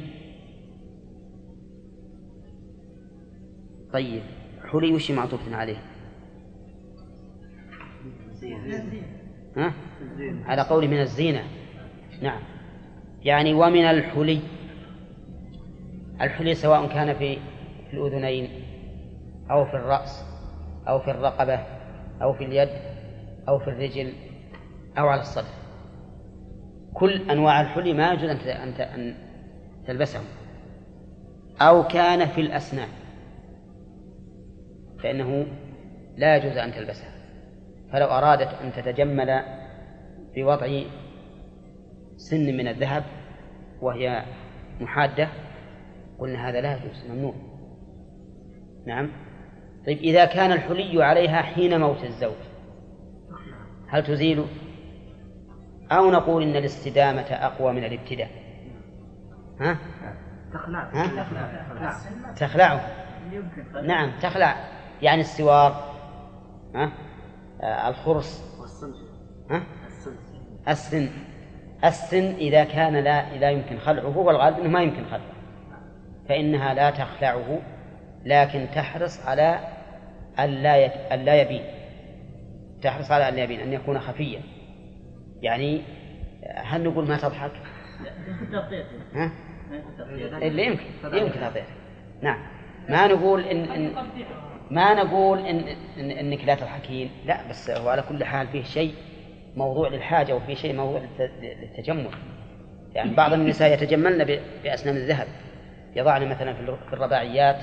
طيب حلي وش معطوف عليه؟ ها؟ على قول من الزينة. نعم. يعني ومن الحلي. الحلي سواء كان في في الأذنين أو في الرأس أو في الرقبة أو في اليد أو في الرجل أو على الصدر. كل أنواع الحلي ما يجوز أن أن ت- أن تلبسهم. أو كان في الأسنان فإنه لا يجوز أن تلبسها. فلو أرادت أن تتجمل بوضع سن من الذهب وهي محادة قلنا هذا لا يجوز ممنوع. نعم؟ طيب إذا كان الحلي عليها حين موت الزوج هل تزيل؟ أو نقول إن الاستدامة أقوى من الابتداء. ها؟ تخلع. ها؟ تخلع. تخلعه نعم تخلع. يعني السوار ها؟ آه الخرص ها؟ السن. السن. إذا كان لا لا يمكن خلعه والغالب أنه ما يمكن خلعه. فإنها لا تخلعه. لكن تحرص على ألا ألا يبين. تحرص على ألا يبين أن يكون خفيا. يعني هل نقول ما تضحك؟ ها؟ اللي يمكن يمكن تضحك. نعم. ما نقول إن, إن ما نقول إن, إن إنك لا تضحكين. لا بس هو على كل حال فيه شيء موضوع للحاجة وفيه شيء موضوع للت- للتجمل. يعني بعض النساء يتجملن بأسنان الذهب. يضعن مثلا في الرباعيات.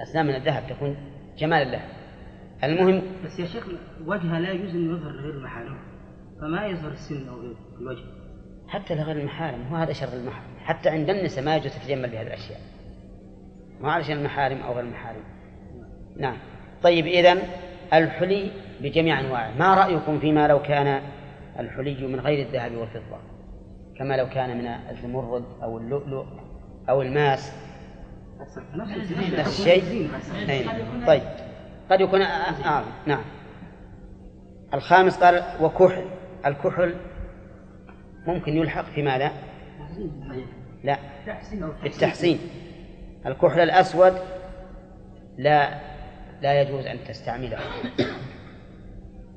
أسنان من الذهب تكون جمالا لها المهم بس يا شيخ وجهها لا يجوز إنه يظهر غير المحارم. فما يظهر السن أو غيره في الوجه. حتى لغير المحارم هو هذا شر المحرم حتى عند النساء ما يجوز تتجمل بهذه الأشياء. ما علشان المحارم أو غير المحارم. نعم. طيب إذن الحلي بجميع أنواعه. ما رأيكم فيما لو كان الحلي من غير الذهب والفضة؟ كما لو كان من الزمرد أو اللؤلؤ أو الماس. نفس الشيء. طيب قد يكون آه نعم الخامس قال وكحل الكحل ممكن يلحق في ماذا؟ لا بالتحسين الكحل الأسود لا لا يجوز أن تستعمله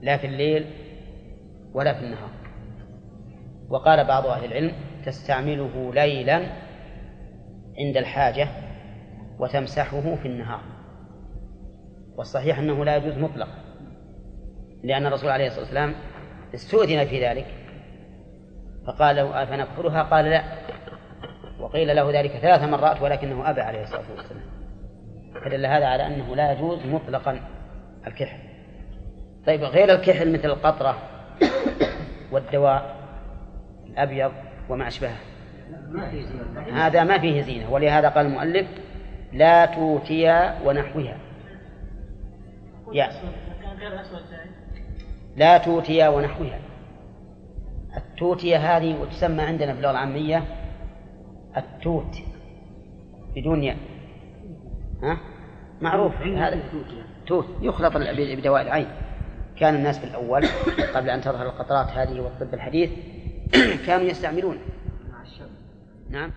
لا في الليل ولا في النهار وقال بعض أهل العلم تستعمله ليلا عند الحاجة وتمسحه في النهار. والصحيح أنه لا يجوز مطلقا لأن الرسول عليه الصلاة والسلام استؤذن في ذلك فقال له أفنكفرها؟ قال لا. وقيل قيل له ذلك ثلاث مرات ولكنه أبى عليه الصلاة والسلام. فدل هذا على أنه لا يجوز مطلقا الكحل. طيب غير الكحل مثل القطرة والدواء الأبيض وما أشبهه هذا ما فيه زينة. ولهذا قال المؤلف لا توتيا ونحوها. يا. لا توتيا ونحوها. التوتية هذه وتسمى عندنا في اللغة العامية التوت بدون ياء ها؟ معروف. هذا توت يعني. توت. يخلط بدواء العين. كان الناس في الأول <coughs> قبل أن تظهر القطرات هذه والطب الحديث <coughs> كانوا يستعملونه نعم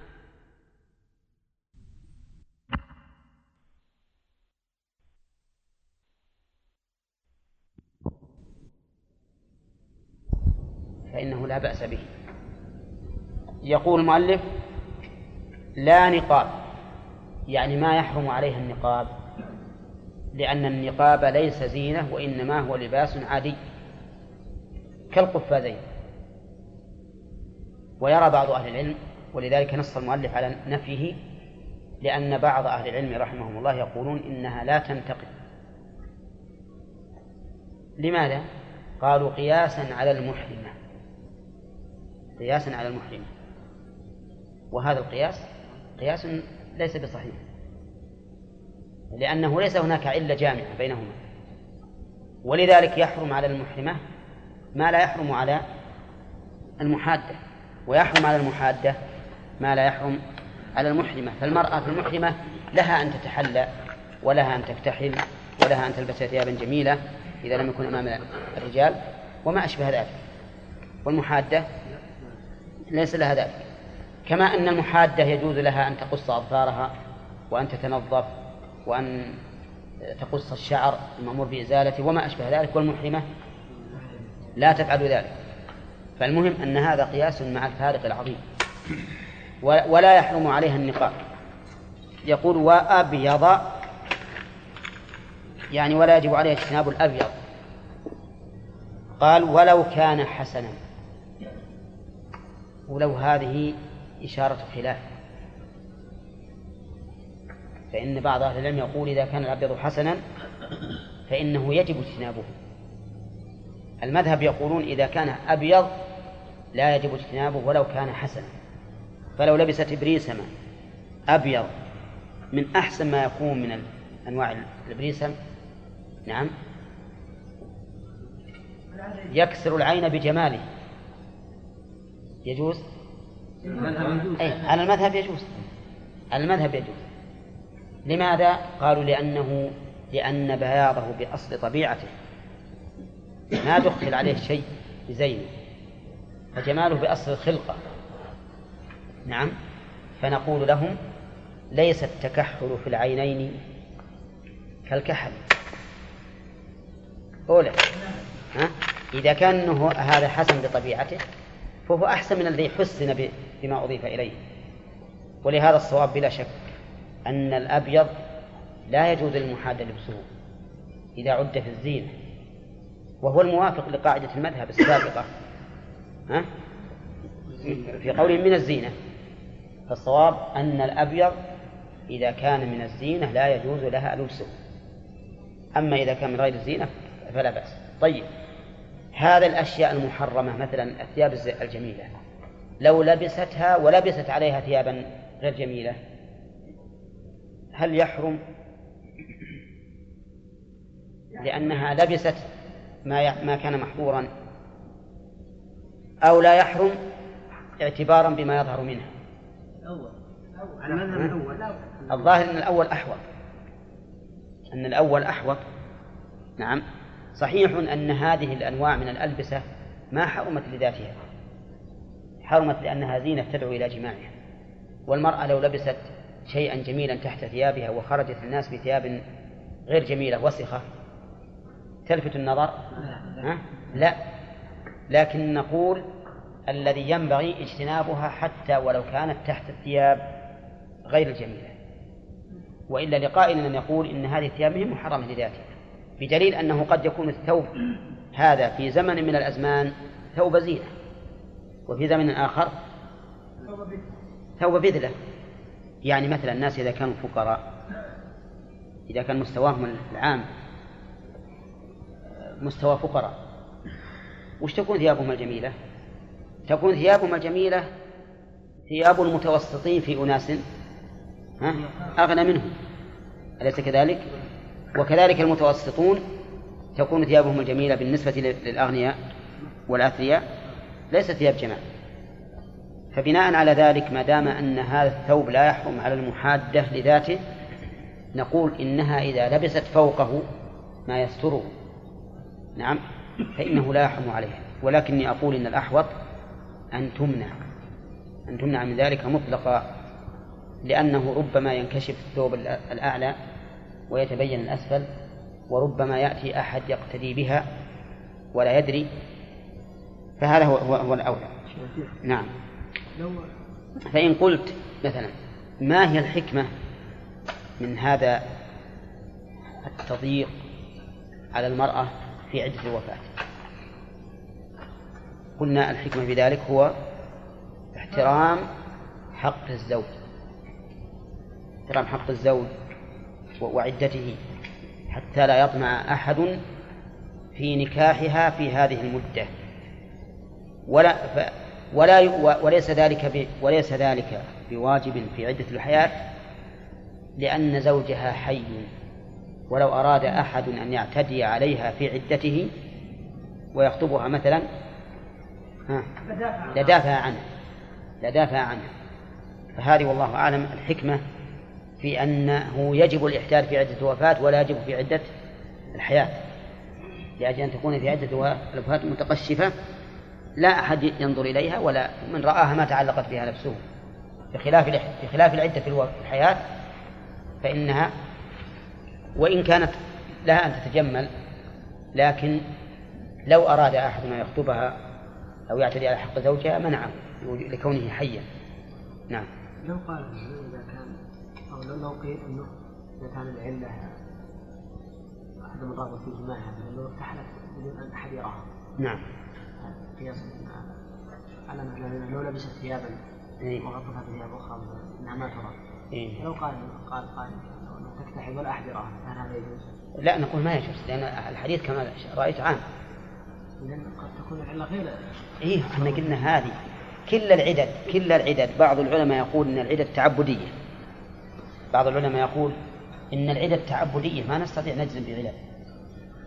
فإنه لا بأس به. يقول المؤلف لا نقاب يعني ما يحرم عليها النقاب لأن النقاب ليس زينة وإنما هو لباس عادي كالقفازين. ويرى بعض أهل العلم ولذلك نص المؤلف على نفيه لأن بعض أهل العلم رحمهم الله يقولون إنها لا تنتقد لماذا؟ قالوا قياسا على المحرمة. قياسا على المحرمة وهذا القياس قياس ليس بصحيح. لأنه ليس هناك علة جامعة بينهما. ولذلك يحرم على المحرمة ما لا يحرم على المحادة. ويحرم على المحادة ما لا يحرم على المحرمة. فالمرأة في المحرمة لها أن تتحلى ولها أن تكتحل ولها أن تلبس ثيابا جميلة إذا لم يكن أمام الرجال وما أشبه ذلك. والمحادة ليس لها ذلك. كما أن المحادة يجوز لها أن تقص أظفارها وأن تتنظف وأن تقص الشعر المأمور بإزالته وما أشبه ذلك والمحرمة لا تفعل ذلك. فالمهم أن هذا قياس مع الفارق العظيم. ولا يحرم عليها النقاب يقول وأبيض يعني ولا يجب عليها اجتناب الأبيض. قال ولو كان حسنا. ولو هذه إشارة خلاف. فإن بعض أهل العلم يقول إذا كان الأبيض حسنا فإنه يجب اجتنابه. المذهب يقولون إذا كان أبيض لا يجب اجتنابه ولو كان حسنا. فلو لبست بريسما أبيض من أحسن ما يكون من أنواع البريسم نعم. يكسر العين بجماله. يجوز؟ أي على المذهب يجوز. على المذهب يجوز. لماذا؟ قالوا لأنه لأن بياضه بأصل طبيعته. ما دخل عليه شيء بزينه. فجماله بأصل الخلقة نعم. فنقول لهم ليس التكحل في العينين كالكحل. أولى ها؟ إذا كان هذا حسن بطبيعته فهو أحسن من الذي حسن بما أضيف إليه. ولهذا الصواب بلا شك أن الأبيض لا يجوز للمحاد لبسه إذا عد في الزينة. وهو الموافق لقاعدة المذهب السابقة. ها؟ في قولهم من الزينة. فالصواب أن الأبيض إذا كان من الزينة لا يجوز لها لبسه. أما إذا كان من غير الزينة فلا بأس. طيب. هذا الأشياء المحرمة مثلا الثياب الجميلة. لو لبستها ولبست عليها ثيابا غير جميلة هل يحرم؟ لأنها لبست ما ما كان محظورا. أو لا يحرم اعتبارا بما يظهر منها. الأول الظاهر أن الأول أحوط. أن الأول أحوط. نعم. صحيح أن هذه الأنواع من الألبسة ما حرمت لذاتها حرمت لأنها زينة تدعو إلى جماعها. والمرأة لو لبست شيئا جميلا تحت ثيابها وخرجت الناس بثياب غير جميلة وسخة تلفت النظر؟ ها؟ لا. لكن نقول الذي ينبغي اجتنابها حتى ولو كانت تحت الثياب غير الجميلة. وإلا لقائل أن يقول إن هذه الثياب هي محرمة لذاتها. بدليل أنه قد يكون الثوب هذا في زمن من الأزمان ثوب زينة وفي زمن آخر ثوب بذلة يعني مثلا الناس إذا كانوا فقراء إذا كان مستواهم العام مستوى فقراء وش تكون ثيابهم الجميلة؟ تكون ثيابهم الجميلة ثياب المتوسطين في أناس؟ أغنى منهم أليس كذلك؟ وكذلك المتوسطون تكون ثيابهم الجميلة بالنسبة للأغنياء والأثرياء ليست ثياب جمال. فبناء على ذلك ما دام أن هذا الثوب لا يحرم على المحادة لذاته نقول إنها إذا لبست فوقه ما يستره. نعم فإنه لا يحرم عليها. ولكني أقول إن الأحوط أن تمنع أن تمنع من ذلك مطلقا لأنه ربما ينكشف الثوب الأعلى ويتبين الأسفل وربما يأتي أحد يقتدي بها ولا يدري فهذا هو, هو, هو الأولى. نعم. فإن قلت مثلا ما هي الحكمة من هذا التضييق على المرأة في عدة الوفاة؟ قلنا الحكمة في ذلك هو احترام حق الزوج. احترام حق الزوج. وعدته حتى لا يطمع أحد في نكاحها في هذه المدة. ولا ف ولا وليس ذلك ب وليس ذلك بواجب في عدة الحياة لأن زوجها حي. ولو أراد أحد أن يعتدي عليها في عدته ويخطبها مثلا لدافع عنه. لدافع عنه. فهذه والله أعلم الحكمة في أنه يجب الإحداث في عدة الوفاة ولا يجب في عدة الحياة. لأجل أن تكون في عدة الوفاة متقشفة لا أحد ينظر إليها ولا من رآها ما تعلقت بها نفسه. بخلاف بخلاف العدة في الحياة فإنها وإن كانت لها أن تتجمل لكن لو أراد أحد أن يخطبها أو يعتدي على حق زوجها منعه لكونه حيا. نعم. لو قال أو لو قيل أنه إذا كان العلة أحد المرات في جماعها لو ارتحلت بدون أن أحد يراها نعم قياس على مثلا لو لبست ثيابا إيه. وغطتها بثياب أخرى أنها ما ترى إيه. لو قال قال قال تكتحل ولا أحد يراها هل هذا يجوز؟ لا نقول ما يجوز لأن الحديث كما رأيت عام قد تكون العلة غير إيه إحنا قلنا هذه كل العدد كل العدد بعض العلماء يقول إن العدد تعبدية بعض العلماء يقول إن العدد تعبديه ما نستطيع نجزم بعلل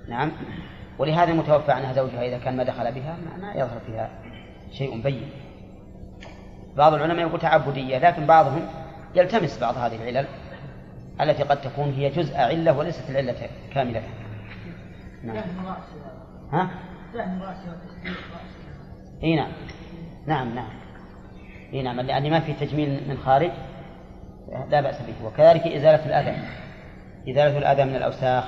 نعم. ولهذا المتوفى عنها زوجها إذا كان ما دخل بها ما, يظهر فيها شيء بين. بعض العلماء يقول تعبدية لكن بعضهم يلتمس بعض هذه العلل التي قد تكون هي جزء علة وليست العلة كاملة. نعم. ها؟ إي نعم. نعم نعم. إي نعم لأن ما في تجميل من خارج. لا بأس به. وكذلك إزالة الأذى. إزالة الأذى من الأوساخ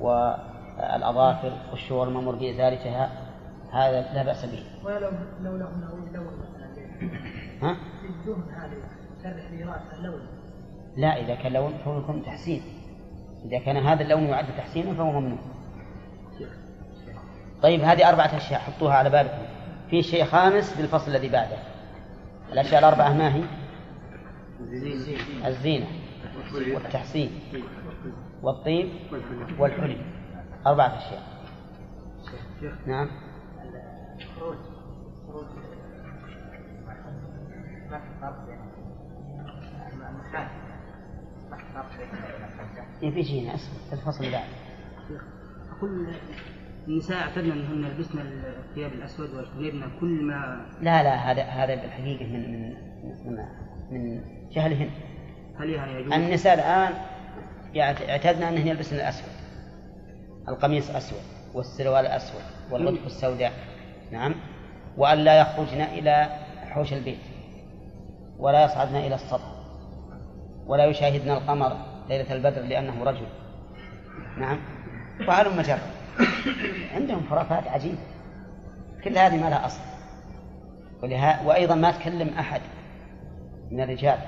والأظافر والشعور المأمور بإزالتها هذا لا بأس به. ولو لو لون ها؟ الدهن هذه اللون. لا إذا كان لون فهو يكون تحسين. إذا كان هذا اللون يعد تحسينا فهو ممنوع. طيب هذه أربعة أشياء حطوها على بالكم. في شيء خامس في الفصل الذي بعده. الأشياء الأربعة ما هي؟ الزينة والتحسين والطيب والحلي. أربعة أشياء. نعم. في شيء هنا. اسمه الفصل بعده أقول النساء اعتدنا أنهن يلبسن الثياب الأسود ويجتنبن كل ما لا لا هذا هذا بالحقيقة من من من, من جهلهن هل يعني يجوز؟ النساء الآن اعتدنا أنهن يلبسن الأسود. القميص اسود والسروال اسود والغدف السوداء. نعم. وأن لا يخرجن إلى حوش البيت. ولا يصعدن إلى السطح ولا يشاهدن القمر ليلة البدر لأنه رجل. نعم. وهلم جرا عندهم خرافات عجيبة. كل هذه ما لها أصل. ولها وأيضا ما تكلم أحد من الرجال.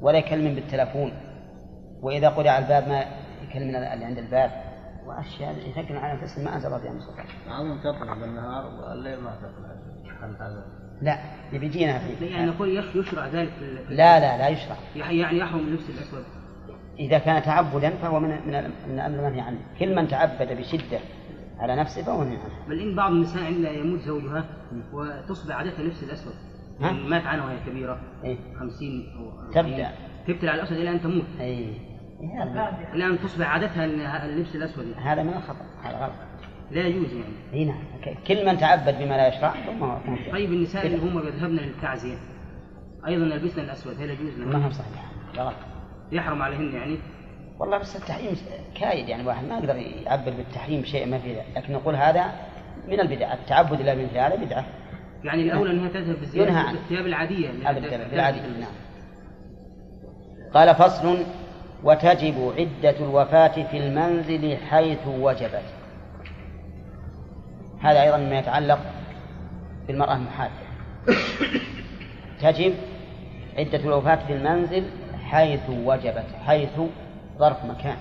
ولا يكلم بالتلفون. وإذا قرع الباب ما يكلم اللي عند الباب. وأشياء يثقل على نفسه ما أنزل الله بها من سلطان. بعضهم تطلع بالنهار والليل ما تطلع هذا؟ لا بيجينا فيه يعني نقول يش- يشرع ذلك لا لا لا يشرع. يعني يحرم اللبس الأسود. إذا كان تعبدا فهو من من ال- من الأمر المنهي عنه. كل من تعبد بشدة على نفسه فهو منهي عنه بل إن بعض النساء عندما يموت زوجها وتصبح عادتها لبس الأسود. ها؟ يعني مات عنها وهي كبيرة. إيه. 50 أو 40 تبدأ. تبتلع على الأسود إلى أن تموت. أي إيه، إلى أن تصبح عادتها اللبس الأسود. يعني. هذا من الخطأ هذا غلط. لا يجوز يعني. اي نعم. كل من تعبد بما لا يشرع ثم هو. طيب النساء اللي هم يذهبن للتعزية. أيضا يلبسن الأسود. هل يجوز ما لهم؟ هو صحيح. لا غلط. يحرم عليهن يعني؟ والله بس التحريم كايد يعني واحد ما يقدر يعبر بالتحريم شيء ما في ذلك. لكن نقول هذا من البدع. التعبد إلى مثل هذا بدعة. يعني الأولى أنها تذهب ينهى بالزياده عنه. بالثياب العادية ابدا. نعم. قال فصل وتجب عدة الوفاة في المنزل حيث وجبت. هذا أيضا ما يتعلق بالمرأة المحاجة تجب عدة الوفاة في المنزل حيث وجبت حيث ظرف مكان.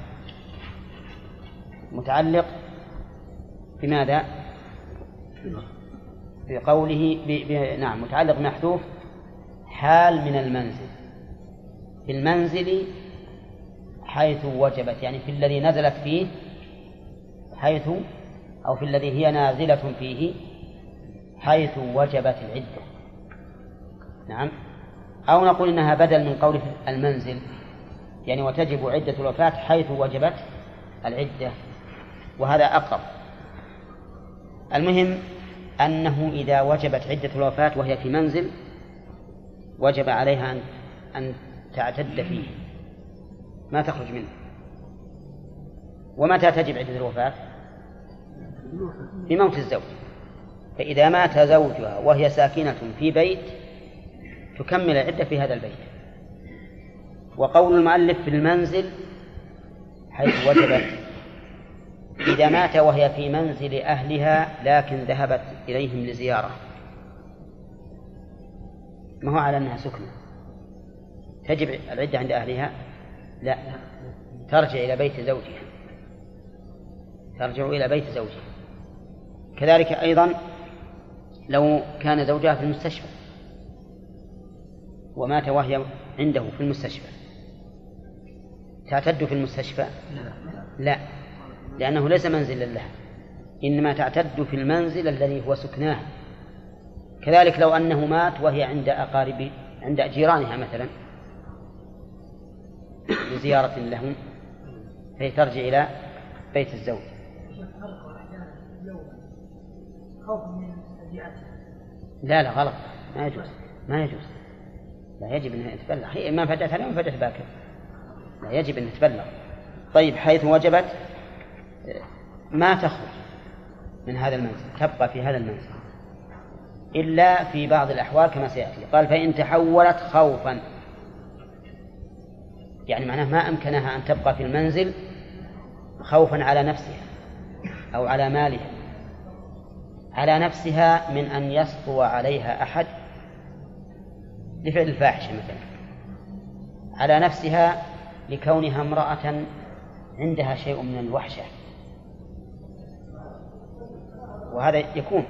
متعلق بماذا؟ بقوله ب... ب... نعم متعلق محذوف حال من المنزل. في المنزل حيث وجبت يعني في الذي نزلت فيه حيث أو في الذي هي نازلة فيه حيث وجبت العدة. نعم. أو نقول إنها بدل من قول المنزل يعني وتجب عدة الوفاة حيث وجبت العدة وهذا أقرب. المهم أنه إذا وجبت عدة الوفاة وهي في منزل وجب عليها أن أن تعتد فيه. ما تخرج منه. ومتى تجب عدة الوفاة؟ في موت الزوج. فإذا مات زوجها وهي ساكنة في بيت تكمل العدة في هذا البيت. وقول المؤلف في المنزل حيث وجبت إذا مات وهي في منزل أهلها لكن ذهبت إليهم لزيارة. ما هو على أنها سكنة؟ تجب العدة عند أهلها؟ لا. ترجع إلى بيت زوجها. ترجع إلى بيت زوجها. كذلك أيضا لو كان زوجها في المستشفى ومات وهي عنده في المستشفى. تعتد في المستشفى؟ لا. لأنه ليس منزلا لها إنما تعتد في المنزل الذي هو سكناه. كذلك لو أنه مات وهي عند أقارب عند جيرانها مثلا لزيارة لهم فهي ترجع إلى بيت الزوج. لا لا غلط. ما يجوز ما يجوز. لا يجب أنها تبلغ هي ما فجأتها اليوم فجأت باكر. لا يجب أن تبلغ طيب حيث وجبت ما تخرج من هذا المنزل تبقى في هذا المنزل. إلا في بعض الأحوال كما سيأتي. قال فإن تحولت خوفا. يعني معناه ما أمكنها أن تبقى في المنزل خوفا على نفسها أو على مالها. على نفسها من أن يسطو عليها أحد لفعل الفاحشة مثلا. على نفسها لكونها امرأة عندها شيء من الوحشة. وهذا يكون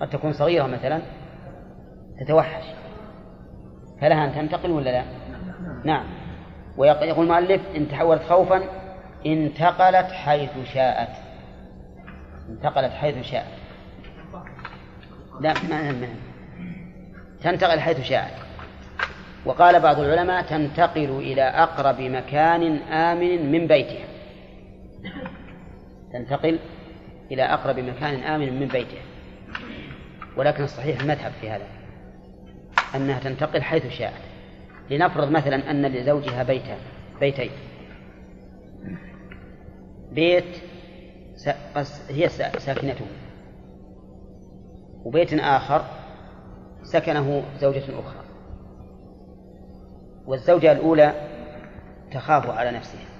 قد تكون صغيرة مثلا تتوحش. فلها أن تنتقل ولا لا؟ نعم. ويقول المؤلف إن تحولت خوفا انتقلت حيث شاءت. انتقلت حيث شاءت. لا ما ما تنتقل حيث شاءت. وقال بعض العلماء تنتقل إلى أقرب مكان آمن من بيتها. تنتقل إلى أقرب مكان آمن من بيتها ولكن الصحيح المذهب في هذا أنها تنتقل حيث شاءت. لنفرض مثلا أن لزوجها بيتا بيتين. بيت هي ساكنته. وبيت آخر سكنه زوجة أخرى. والزوجة الأولى تخاف على نفسها.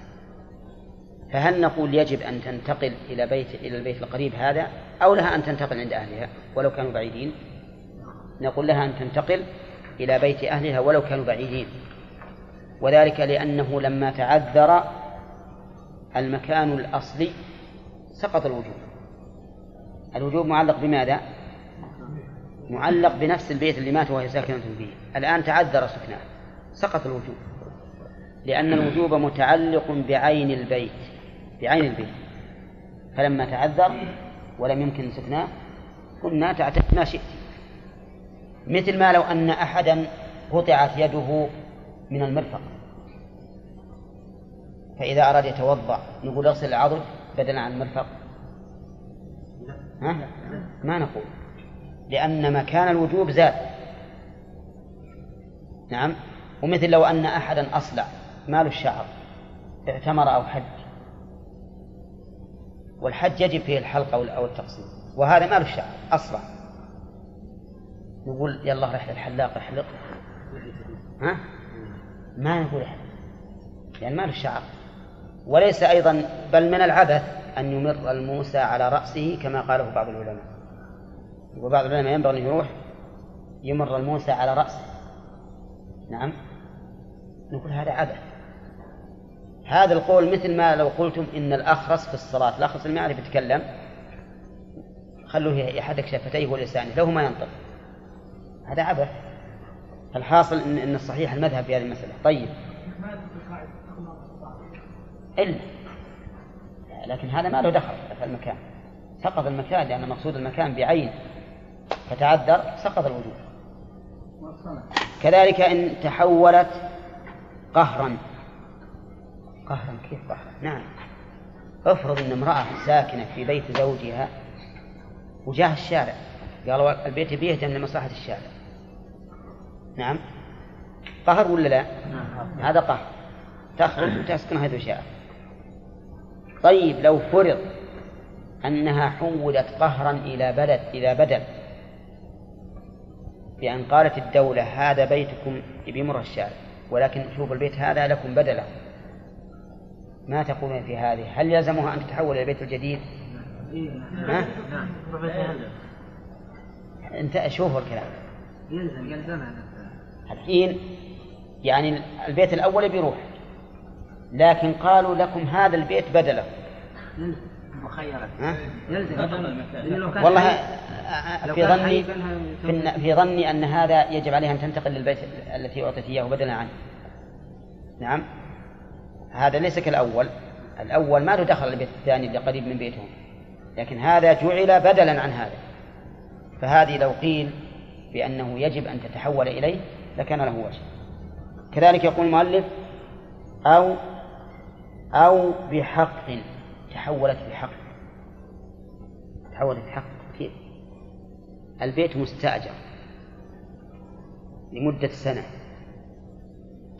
فهل نقول يجب أن تنتقل إلى بيت إلى البيت القريب هذا أو لها أن تنتقل عند أهلها ولو كانوا بعيدين؟ نقول لها أن تنتقل إلى بيت أهلها ولو كانوا بعيدين. وذلك لأنه لما تعذر المكان الأصلي سقط الوجوب. الوجوب معلق بماذا؟ معلق بنفس البيت اللي مات وهي ساكنة فيه. الآن تعذر سكناه. سقط الوجوب. لأن الوجوب متعلق بعين البيت. بعين البيت. فلما تعذر ولم يمكن سكناه قلنا تعتد ما شئت. مثل ما لو أن أحدا قطعت يده من المرفق. فإذا أراد يتوضأ نقول اغسل العضد بدلا عن المرفق. ها؟ ما نقول. لأن مكان الوجوب زاد. نعم. ومثل لو أن أحدا أصلع مال الشعر اعتمر أو حج والحج يجب فيه الحلق أو التقصير وهذا مال الشعر أصلع نقول يلا رح الحلاق يحلق ها؟ ما نقول احلق يعني مال الشعر وليس أيضا بل من العبث أن يمر الموسى على رأسه كما قاله بعض العلماء. وبعض العلماء ينبغي أن يروح يمر الموسى على رأسه. نعم؟ نقول هذا عبث. هذا القول مثل ما لو قلتم إن الأخرس في الصلاة الأخرس يعرف يتكلم خلوه يحرك شفتيه ولسانه له ما ينطق. هذا عبث. الحاصل إن, إن الصحيح المذهب في هذه المسألة. طيب. إلا. لكن هذا ما له دخل في المكان. سقط المكان لأن مقصود المكان بعين. فتعذر سقط الوجود. كذلك إن تحولت قهرا. قهرا كيف قهرا؟ نعم. افرض إن امرأة ساكنة في بيت زوجها وجاه الشارع. قالوا البيت بيهدم لمصلحة الشارع. نعم. قهر ولا لا؟ نعم. هذا قهر. تخرج وتسكن حيث شاء طيب لو فرض أنها حولت قهرا إلى بلد إلى بدل بأن قالت الدولة هذا بيتكم بمر الشارع ولكن شوفوا البيت هذا لكم بدلا ما تقولون في هذه؟ هل يلزمها أن تتحول إلى البيت الجديد؟ ها؟ أنت شوفوا الكلام. يلزم يلزم الحين يعني البيت الأول بيروح لكن قالوا لكم هذا البيت بدله. مخيرة يلزم والله في ظني في ظني أن هذا يجب عليها أن تنتقل للبيت التي أعطت إياه بدلا عنه. نعم؟ هذا ليس كالأول. الأول ما له دخل البيت الثاني اللي قريب من بيتهم. لكن هذا جعل بدلا عن هذا. فهذه لو قيل بأنه يجب أن تتحول إليه لكان له وجه. كذلك يقول المؤلف أو أو بحق تحولت بحق. تحولت بحق كيف البيت مستأجر لمدة سنة.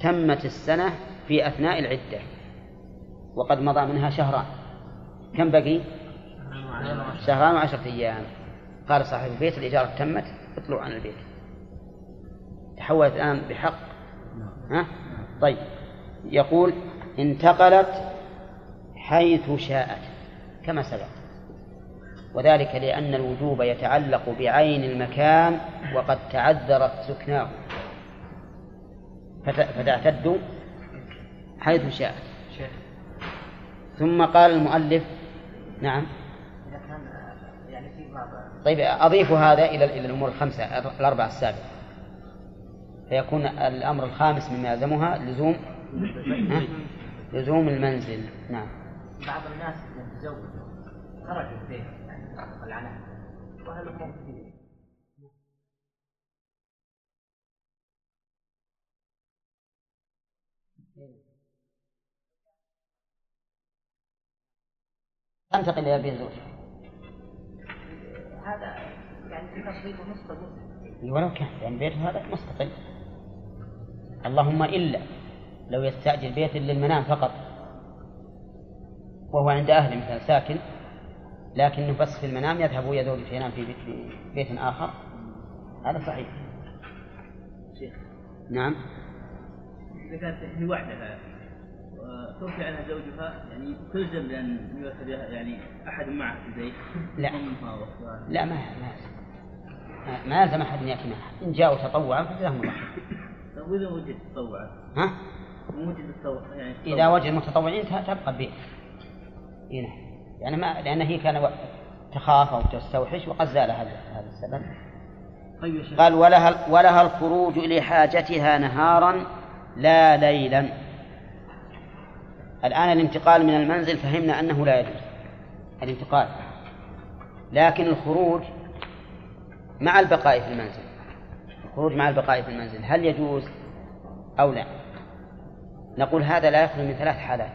تمت السنة في أثناء العدة. وقد مضى منها شهران. كم بقي؟ شهران وعشرة أيام. قال صاحب البيت الإجارة تمت اطلعوا عن البيت. تحولت الآن بحق. ها؟ طيب. يقول انتقلت حيث شاءت. كما سبق. وذلك لأن الوجوب يتعلق بعين المكان وقد تعذرت سكناه. فتعتد حيث شاءت ثم قال المؤلف نعم. طيب أضيف هذا إلى إلى الأمور الخمسة الأربعة السابقة. فيكون الأمر الخامس مما يلزمها لزوم لزوم المنزل. نعم. بعض الناس يتزوجوا خرجوا البيت يعني العناء تنتقل إلى بيت زوجها هذا يعني في تصريف مستقل. ولو كان يعني بيته هذا مستقل. اللهم إلا لو يستأجر بيت للمنام فقط وهو عند أهله مثلا ساكن لكنه بس في المنام يذهب ويزوج ينام في بيت, في بيت آخر. هذا صحيح. شيخ نعم. إذا كانت هي وحدها وتوفي عنها زوجها يعني تلزم يوفي يعني أحد معه في البيت؟ لا. لا ما ما ما يلزم أحد أن يأتي معها إن جاءوا تطوعا فجزاهم الله. طيب وإذا وجد تطوعا ها؟ وجد التطوع يعني إذا وجد المتطوعين تبقى البيت هنا يعني ما لأن هي كان تخاف أو تستوحش وقد زال هذا هذا السبب. طيب قال ولها ولها الخروج لحاجتها نهارا لا ليلا. الآن الانتقال من المنزل فهمنا أنه لا يجوز. الانتقال. لكن الخروج مع البقاء في المنزل. الخروج مع البقاء في المنزل هل يجوز أو لا؟ نقول هذا لا يخلو من ثلاث حالات.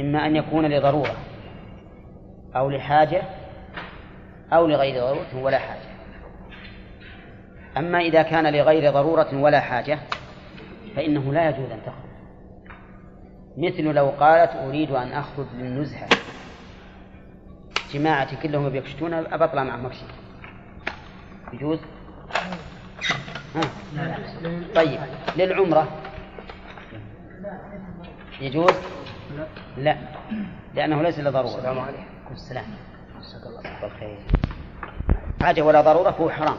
إما أن يكون لضرورة أو لحاجة أو لغير ضرورة ولا حاجة. أما إذا كان لغير ضرورة ولا حاجة فإنه لا يجوز أن تخرج. مثل لو قالت أريد أن أخرج للنزهة. جماعتي كلهم بيكشتون أبى أطلع معهم مكشي يجوز؟ ها. طيب للعمرة. يجوز؟ لا. لأنه ليس لضرورة. السلام عليكم. السلام. بالخير حاجة ولا ضرورة فهو حرام.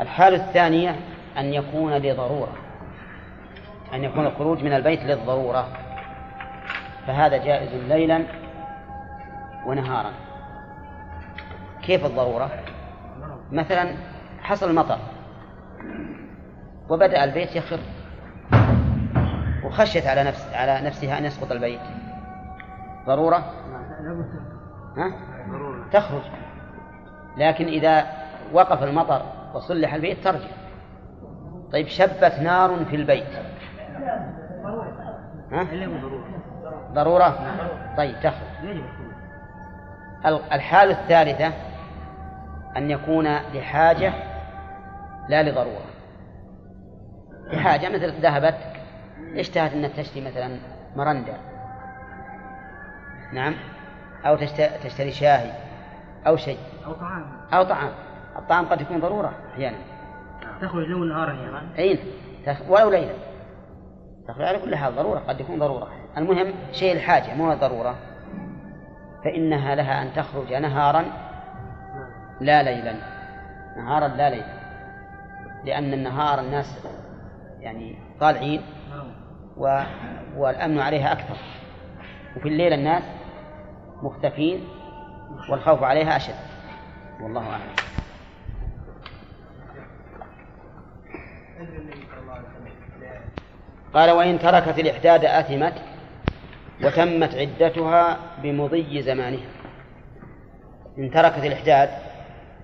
الحالة الثانية أن يكون لضرورة. أن يكون الخروج من البيت للضرورة. فهذا جائز ليلا ونهارا. كيف الضرورة؟ مثلا حصل مطر وبدأ البيت يخر وخشيت على نفس على نفسها أن يسقط البيت. ضرورة؟ ها؟ تخرج. لكن إذا وقف المطر وصلح البيت ترجع. طيب شبت نار في البيت. ها؟ ضرورة. طيب تخرج الحالة الثالثة أن يكون لحاجة لا لضرورة. لحاجة مثل ذهبت اشتهت أن تشتري مثلا مرندة. نعم. أو تشتري شاهي أو شيء. أو طعام. أو طعام. الطعام قد يكون ضرورة أحيانا. تخرج لو نهارا يعني. أين تخ... ولو ليلا. تخرج على كل حال ضرورة قد يكون ضرورة. المهم شيء الحاجة مو ضرورة. فإنها لها أن تخرج نهارا لا ليلا. نهارا لا ليلا. لأن النهار الناس يعني طالعين و... والأمن عليها أكثر. وفي الليل الناس مختفين والخوف عليها أشد. والله أعلم. قال وإن تركت الإحداد أثمت وتمت عدتها بمضي زمانها. إن تركت الإحداد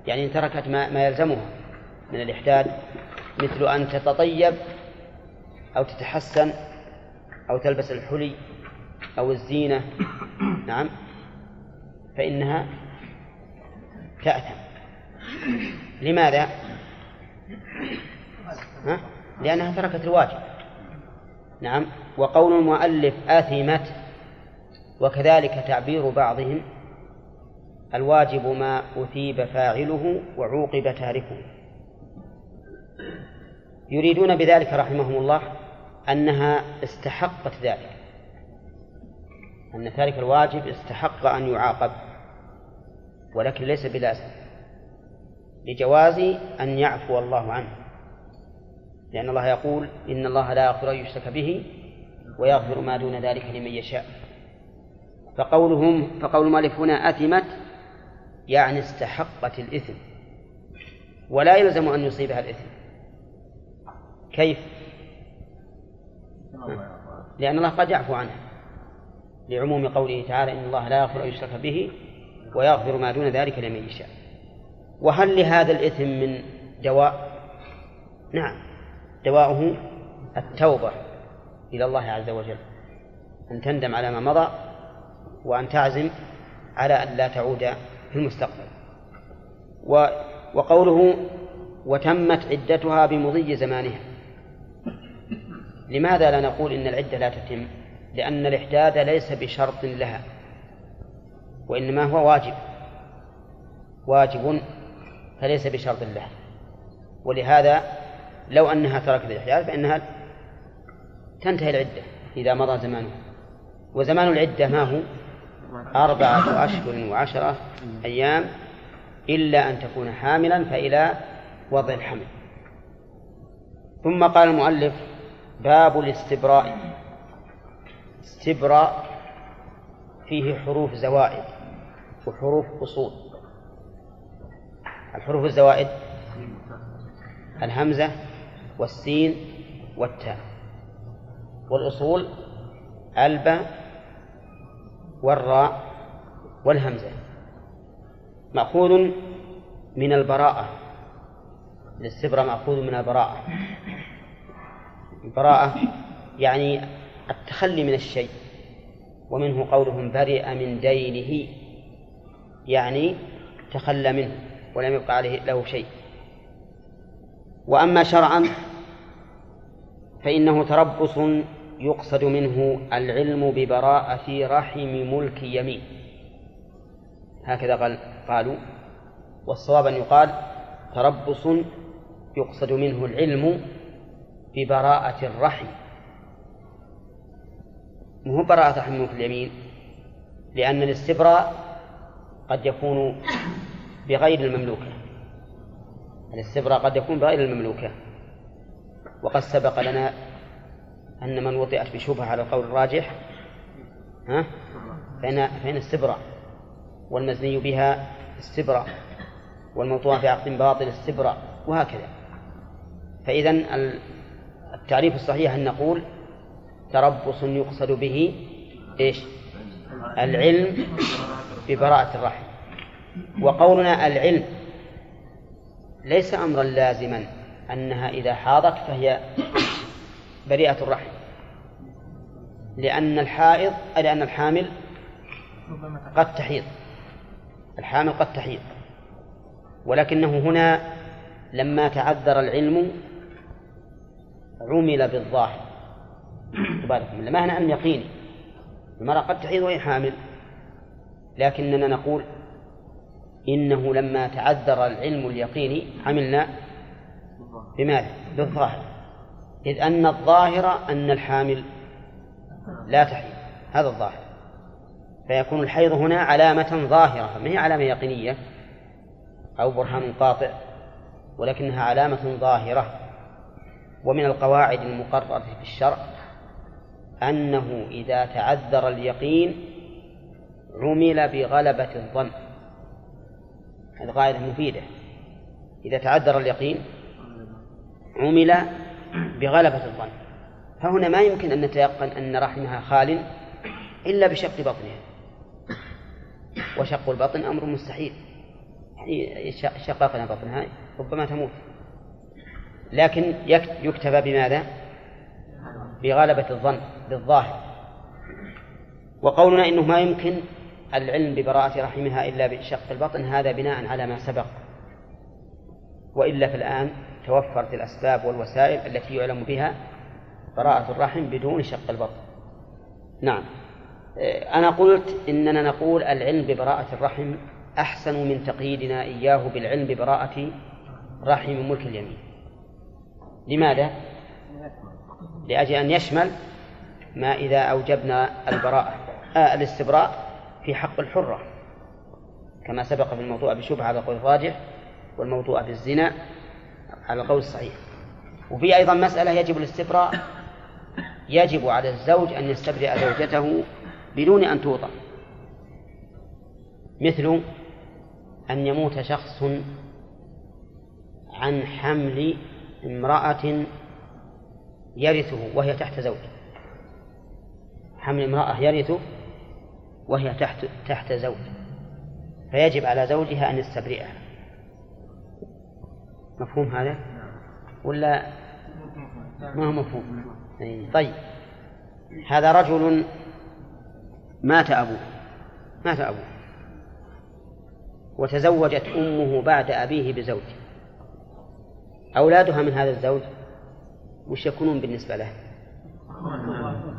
يعني إن تركت ما, ما يلزمها من الإحداد مثل أن تتطيب أو تتحسن أو تلبس الحلي أو الزينة. نعم. فإنها تأثم. لماذا؟ ها؟ لأنها تركت الواجب. نعم. وقول المؤلف آثمت وكذلك تعبير بعضهم الواجب ما أثيب فاعله وعوقب تاركه. يريدون بذلك رحمهم الله أنها استحقت ذلك أن تارك الواجب استحق أن يعاقب ولكن ليس بلازم لجواز أن يعفو الله عنه. لأن الله يقول إن الله لا يغفر أن يشرك به ويغفر ما دون ذلك لمن يشاء. فقولهم فقول المؤلف هنا أثمت يعني استحقت الإثم ولا يلزم أن يصيبها الإثم. كيف؟ لأن الله قد يعفو عنها لعموم قوله تعالى إن الله لا يغفر أن يشرك به ويغفر ما دون ذلك لمن يشاء. وهل لهذا الإثم من دواء؟ نعم. دواؤه التوبة إلى الله عز وجل. أن تندم على ما مضى وأن تعزم على أن لا تعود في المستقبل. و وقوله وتمت عدتها بمضي زمانها. لماذا لا نقول إن العدة لا تتم؟ لأن الإحداد ليس بشرط لها وإنما هو واجب. واجب فليس بشرط له ولهذا لو أنها تركت الإحداد فإنها تنتهي العدة إذا مضى زمانها وزمان العدة ما هو؟ أربعة أشهر وعشرة أيام إلا أن تكون حاملا فإلى وضع الحمل. ثم قال المؤلف باب الاستبراء. استبراء فيه حروف زوائد وحروف أصول. الحروف الزوائد؟ الهمزة والسين والتاء والأصول الباء والراء والهمزة مأخوذ من البراءة الاستبرة مأخوذ من البراءة البراءة يعني التخلي من الشيء ومنه قولهم برئ من دينه يعني تخلى منه ولم يبقى عليه له شيء وأما شرعا فإنه تربص يقصد منه العلم ببراءة رحم ملك يمين. هكذا قال قالوا. والصواب أن يقال تربص يقصد منه العلم ببراءة الرحم. مو براءة رحم ملك اليمين؟ لأن الاستبراء قد يكون بغير المملوكة. الاستبراء قد يكون بغير المملوكة. وقد سبق لنا أن من وطئت بشبهة على القول الراجح ها؟ فإن فإن استبراء والمزني بها استبراء والموضوع في عقد باطل استبراء وهكذا. فإذا التعريف الصحيح أن نقول تربص يقصد به إيش؟ العلم ببراءة الرحم. وقولنا العلم ليس أمرا لازما. أنها إذا حاضت فهي بريئة الرحم. لأن الحائض لأن الحامل قد تحيض. الحامل قد تحيض. ولكنه هنا لما تعذر العلم عمل بالظاهر. ما هنا أن يقيني المرأة قد تحيض وهي حامل. لكننا نقول إنه لما تعذر العلم اليقيني عملنا بماذا؟ بالظاهر. إذ أن الظاهر أن الحامل لا تحيض هذا الظاهر. فيكون الحيض هنا علامة ظاهرة ما هي علامة يقينية؟ أو برهان قاطع ولكنها علامة ظاهرة. ومن القواعد المقررة في الشرع أنه إذا تعذر اليقين عمل بغلبة الظن. هذه قاعدة مفيدة. إذا تعذر اليقين عمل بغلبة الظن. فهنا ما يمكن أن نتيقن أن رحمها خال إلا بشق بطنها. وشق البطن أمر مستحيل. يعني شقاقنا بطنها ربما تموت. لكن يكتفى بماذا؟ بغلبة الظن بالظاهر. وقولنا إنه ما يمكن العلم ببراءة رحمها إلا بشق البطن هذا بناء على ما سبق. وإلا في الآن توفرت الأسباب والوسائل التي يعلم بها براءة الرحم بدون شق البطن. نعم. أنا قلت إننا نقول العلم ببراءة الرحم أحسن من تقييدنا إياه بالعلم ببراءة رحم ملك اليمين. لماذا؟ لأجل أن يشمل ما إذا أوجبنا البراءة آه الاستبراء في حق الحرة كما سبق في الموضوع بشبهة على القول الراجح والموضوع بالزنا على القول الصحيح. وفي أيضا مسألة يجب الاستبراء. يجب على الزوج أن يستبرئ زوجته بدون أن توطأ. مثل أن يموت شخص عن حمل امرأة يرثه وهي تحت زوج. حمل امرأة يرثه وهي تحت تحت زوج. فيجب على زوجها أن يستبرئها. مفهوم هذا؟ ولا ما هو مفهوم؟ طيب. هذا رجل مات أبوه. مات أبوه. وتزوجت أمه بعد أبيه بزوج أولادها من هذا الزوج وش يكونون بالنسبة له؟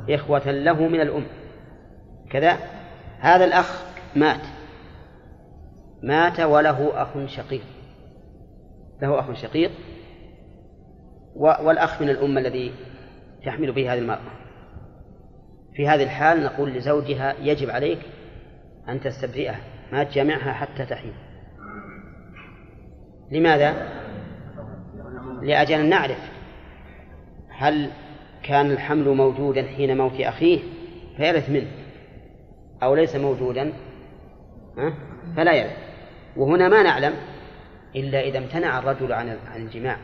إخوة له من الأم. كذا. هذا الأخ مات. مات وله أخ شقيق. له أخ شقيق والأخ من الأم الذي تحمل به هذه المرأة. في هذه الحال نقول لزوجها يجب عليك أن تستبرئه ما تجمعها حتى تحيض. لماذا؟ لأجل أن نعرف هل كان الحمل موجودا حين موت أخيه فيرث منه أو ليس موجودا فلا يرث. وهنا ما نعلم. إلا إذا امتنع الرجل عن عن الجماع.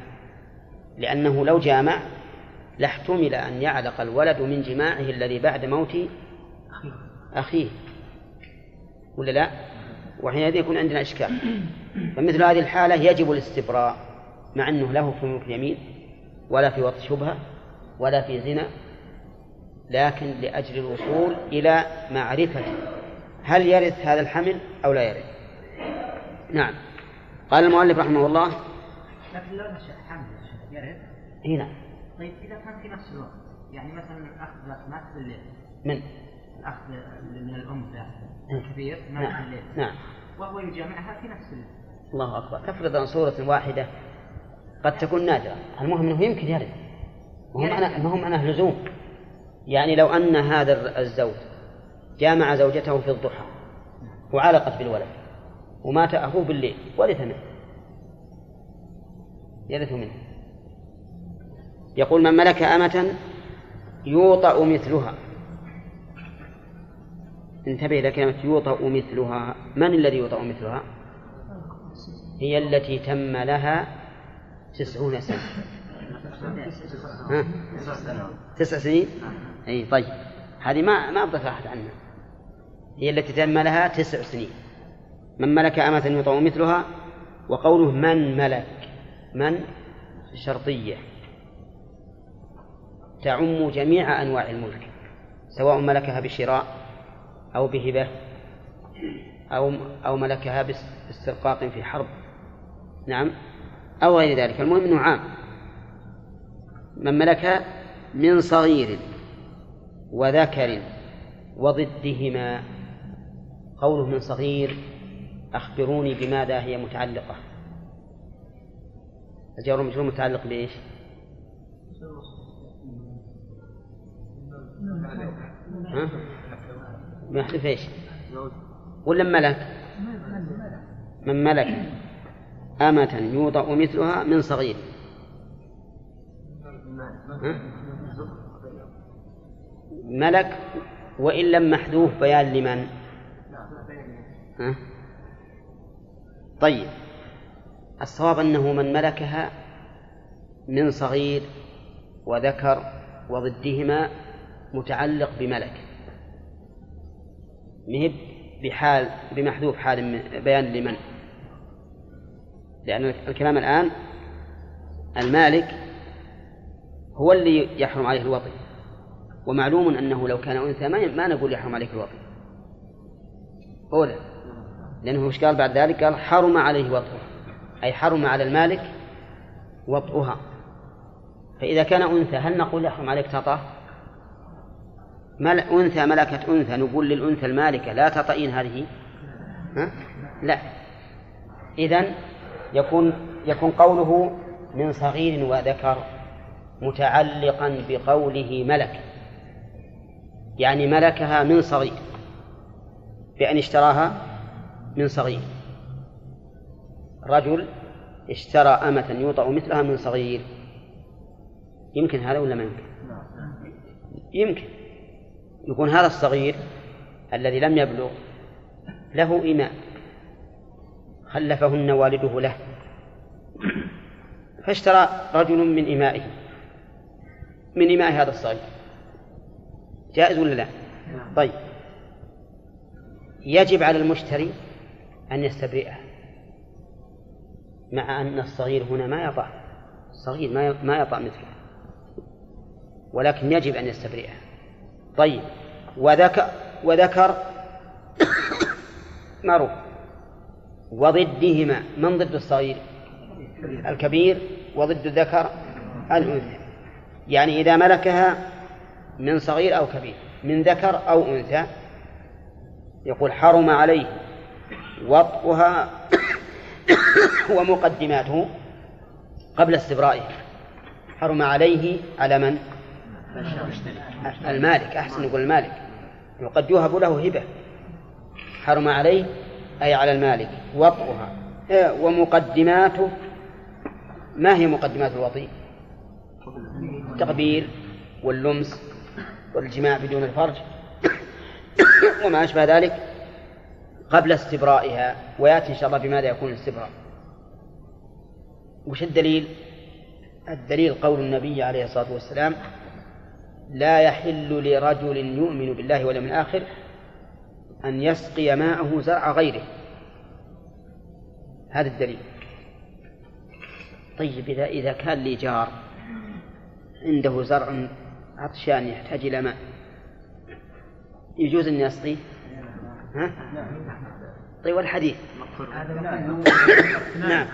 لأنه لو جامع لاحتمل أن يعلق الولد من جماعة الذي بعد موت أخيه. ولا لا؟ وحينئذ يكون عندنا إشكال. فمثل هذه الحالة يجب الاستبراء مع أنه له في ملك اليمين ولا في وطء شبهة ولا في زنا لكن لأجل الوصول إلى معرفة هل يرث هذا الحمل أو لا يرث. نعم. قال المؤلف رحمه الله لكن لو نشأ حمل يرث هنا. طيب إذا كان في نفس الوقت يعني مثلا الأخذ مات بالليل من؟ الأخذ من الأنثى نعم. الكبير مات نعم. بالليل نعم. وهو يجامعها في نفس الليل. الله أكبر. تفرض عن صورة واحدة قد تكون نادرة. المهم أنه يمكن يرد ما هو معنى ما هو معناه لزوم يعني لو أن هذا الزوج جامع زوجته في الضحى وعلقت بالولد ومات أخوه بالليل ورث منه يرث منه. يقول من ملك أمة يوطأ مثلها. انتبه إلى كلمة يوطأ مثلها. من الذي يوطأ مثلها؟ هي التي تم لها تسعون سنة. ها؟ تسع سنين؟ أي طيب. هذه ما ما أبغى أحد عنها. هي التي تم لها تسع سنين. من ملك أمة يطوع مثلها؟ وقوله من ملك من؟ شرطية تعم جميع أنواع الملك سواء ملكها بشراء أو بهبة أو أو ملكها باسترقاق في حرب. نعم. أو غير ذلك. المهم أنه عام. من ملك من صغير وذكر وضدهما قوله من صغير أخبروني بماذا هي متعلقة الجار والمجرور متعلق بإيش؟ ها؟ محذوف إيش؟ ولا ملك؟ من ملك أمة يوطأ مثلها من صغير ها؟ ملك وإن لم محذوف بيان لمن ها؟ طيب الصواب أنه من ملكها من صغير وذكر وضدهما متعلق بملك. مهب بحال بمحذوف حال بيان لمن؟ لأن الكلام الآن المالك هو اللي يحرم عليه الوطي ومعلوم أنه لو كان أنثى ما نقول يحرم عليك الوطي أولى لأنه وش قال بعد ذلك قال حرم عليه وطئها. أي حرم على المالك وطئها. فإذا كان أنثى هل نقول يحرم عليك تطأ؟ مل... أنثى ملكت أنثى نقول للأنثى المالكة لا تطئين هذه. ها؟ لا. إذن يكون يكون قوله من صغير وذكر متعلقا بقوله ملك. يعني ملكها من صغير. بأن اشتراها من صغير. رجل اشترى أمة يوطأ مثلها من صغير. يمكن هذا ولا ما يمكن؟ يمكن. يكون هذا الصغير الذي لم يبلغ له إماء خلفهن والده له. فاشترى رجل من إمائه من إماء هذا الصغير. جائز ولا لا؟ طيب. يجب على المشتري أن يستبرئه مع أن الصغير هنا ما يطأ الصغير ما ما يطأ مثله ولكن يجب أن يستبرئه. طيب وذكر وذكر <coughs> معروف وضدهما من ضد الصغير؟ الكبير وضد الذكر الأنثى. يعني إذا ملكها من صغير أو كبير من ذكر أو أنثى يقول حرم عليه وطئها ومقدماته قبل استبرائه. حرم عليه على من؟ المالك أحسن يقول المالك. وقد يوهب له هبة. حرم عليه أي على المالك. وطئها. ومقدماته. ما هي مقدمات الوطي؟ التقبيل واللمس والجماع بدون الفرج. <coughs> وما أشبه ذلك. قبل استبرائها ويأتي إن شاء الله بماذا يكون الاستبراء وش الدليل؟ الدليل قول النبي عليه الصلاة والسلام لا يحل لرجل يؤمن بالله واليوم الآخر أن يسقي ماءه زرع غيره هذا الدليل طيب إذا إذا كان لي جار عنده زرع عطشان يحتاج إلى ماء يجوز أن يسقيه؟ ها؟ طيب والحديث؟ نعم.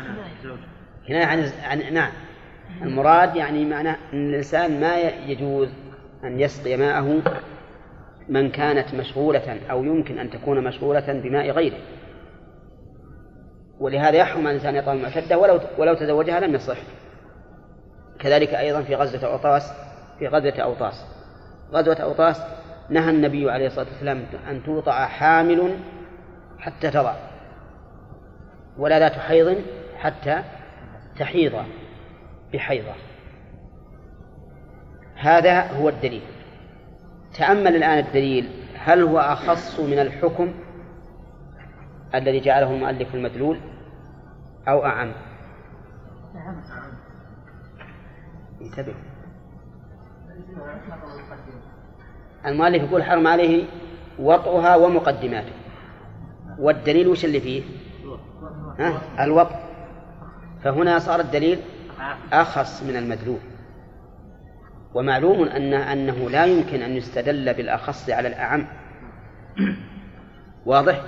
كناية عن عن نعم. المراد يعني معناه أن الإنسان ما يجوز أن يسقي ماءه من كانت مشغولة أو يمكن أن تكون مشغولة بماء غيره. ولهذا يحرم الإنسان يطعم المعتدة ولو ولو تزوجها لم يصح. كذلك أيضا في غزوة أوطاس في غزوة أوطاس. غزوة أوطاس نهى النبي عليه الصلاة والسلام أن توطع حامل حتى تضع ولا ذات حيض حتى تحيض بحيضة. هذا هو الدليل. تأمل الآن الدليل هل هو أخص من الحكم الذي جعله المؤلف المدلول أو أعم؟ انتبه. المؤلف يقول حرم عليه وطئها ومقدماته. والدليل وش اللي فيه؟ ها؟ الوطء. فهنا صار الدليل أخص من المدلول. ومعلوم أن أنه لا يمكن أن يستدل بالأخص على الأعم. واضح؟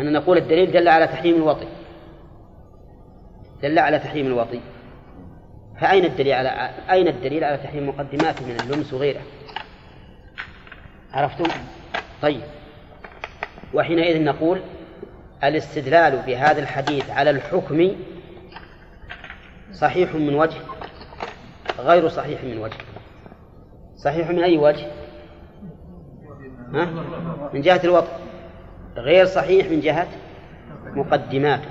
أن نقول الدليل دل على تحريم الوطي. دل على تحريم الوطي. فأين الدليل على أين الدليل على تحريم مقدماته من اللمس وغيره؟ عرفتم؟ طيب. وحينئذ نقول الاستدلال بهذا الحديث على الحكم صحيح من وجه؟ غير صحيح من وجه. صحيح من أي وجه؟ ها؟ من جهة الوضع غير صحيح من جهة مقدماته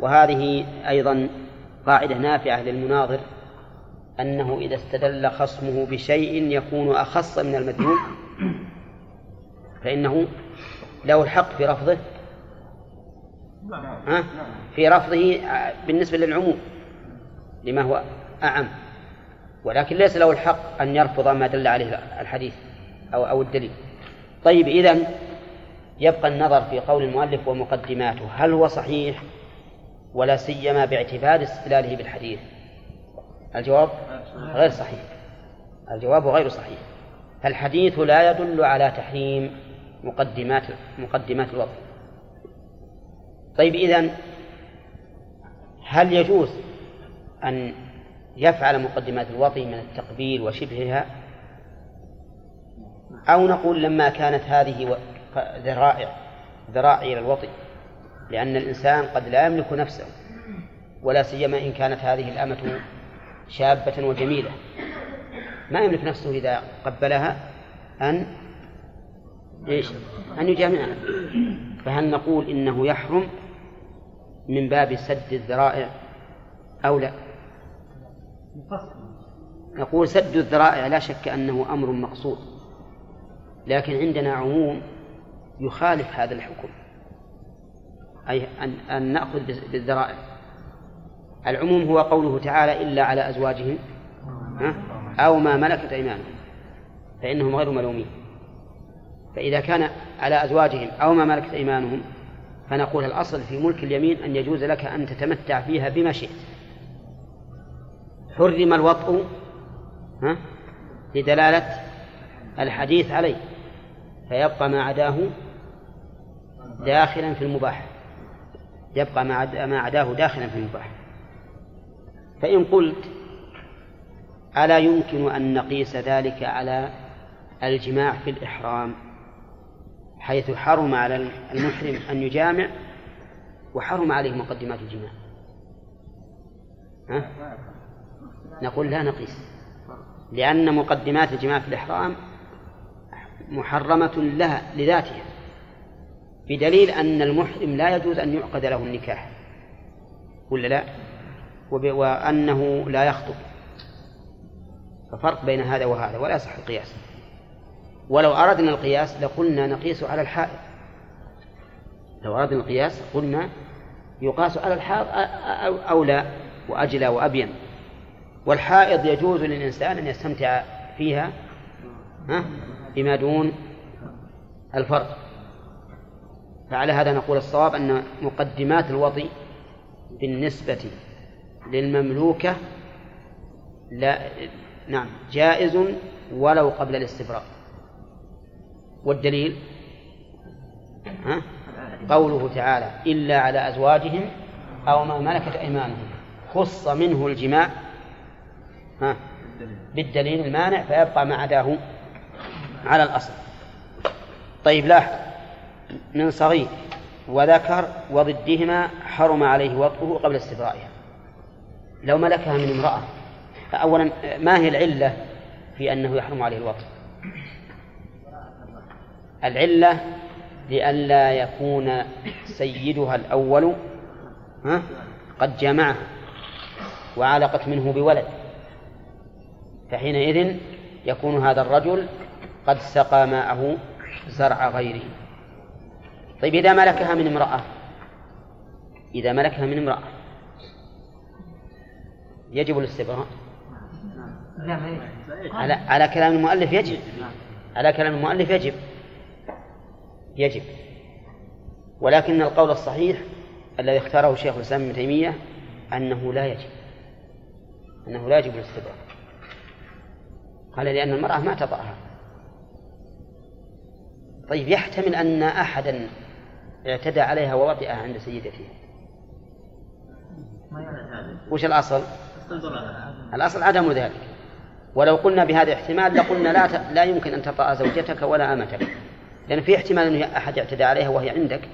وهذه أيضا قاعدة نافعة للمناظر أنه إذا استدل خصمه بشيء يكون أخص من المدلول. فإنه له الحق في رفضه. ها؟ في رفضه بالنسبة للعموم لما هو أعم. ولكن ليس له الحق أن يرفض ما دل عليه الحديث أو أو الدليل. طيب إذا يبقى النظر في قول المؤلف ومقدماته. هل هو صحيح ولا سيما باعتبار استدلاله بالحديث؟ الجواب غير صحيح. الجواب غير صحيح. فالحديث لا يدل على تحريم مقدمات مقدمات الوضع طيب إذا هل يجوز أن يفعل مقدمات الوطي من التقبيل وشبهها؟ أو نقول لما كانت هذه ذرائع ذرائع إلى الوطي لأن الإنسان قد لا يملك نفسه ولا سيما إن كانت هذه الأمة شابة وجميلة. ما يملك نفسه إذا قبلها أن إيش؟ أن يجامعها فهل نقول إنه يحرم من باب سد الذرائع أو لا؟ نقول سد الذرائع لا شك أنه أمر مقصود. لكن عندنا عموم يخالف هذا الحكم. أي أن, أن نأخذ بالذرائع. العموم هو قوله تعالى إلا على أزواجهم أو ما ملكت أيمانهم. فإنهم غير ملومين. فإذا كان على أزواجهم أو ما ملكت أيمانهم فنقول الأصل في ملك اليمين أن يجوز لك أن تتمتع فيها بما شئت. حرم الوطء ها لدلالة الحديث عليه فيبقى ما عداه داخلا في المباح. يبقى ما عداه داخلا في المباح. فإن قلت ألا يمكن أن نقيس ذلك على الجماع في الإحرام؟ حيث حرم على المحرم أن يجامع وحرم عليه مقدمات الجماع. ها؟ نقول لا نقيس. لأن مقدمات الجماع في الإحرام محرمة لها لذاتها. بدليل أن المحرم لا يجوز أن يعقد له النكاح. ولا لا؟ وأنه لا يخطب. ففرق بين هذا وهذا ولا يصح القياس. ولو أردنا القياس لقلنا نقيس على الحائض. لو أردنا القياس قلنا يقاس على الحائض أو لا وأجلى وأبين. والحائض يجوز للإنسان أن يستمتع فيها ها بما دون الفرج فعلى هذا نقول الصواب أن مقدمات الوضي بالنسبة للمملوكة لا نعم جائز ولو قبل الاستبراء والدليل؟ ها؟ قوله تعالى إلا على أزواجهم أو ما ملكت أيمانهم. خص منه الجماع. ها؟ بالدليل المانع فيبقى ما عداه على الأصل. طيب لاحظ. من صغير وذكر وضدهما حرم عليه وطئه قبل استبرائها. لو ملكها من امرأة أولا ما هي العلة في أنه يحرم عليه الوطء العلة لئلا يكون سيدها الأول ها قد جمعه وعلقت منه بولد. فحينئذ يكون هذا الرجل قد سقى ماءه زرع غيره. طيب إذا ملكها من امرأة إذا ملكها من امرأة يجب الاستبراء؟ على على كلام المؤلف يجب. على كلام المؤلف يجب. يجب. ولكن القول الصحيح الذي اختاره شيخ الإسلام ابن تيمية أنه لا يجب. أنه لا يجب الاستبراء قال لأن المرأة ما تطأها. طيب يحتمل أن احدا اعتدى عليها ووطئها عند سيدتها. وش الأصل؟ الأصل عدم ذلك. ولو قلنا بهذا الاحتمال لقلنا لا ت... لا يمكن أن تطأ زوجتك ولا أمتك. لأن في احتمال ان أحد اعتدى عليها وهي عندك.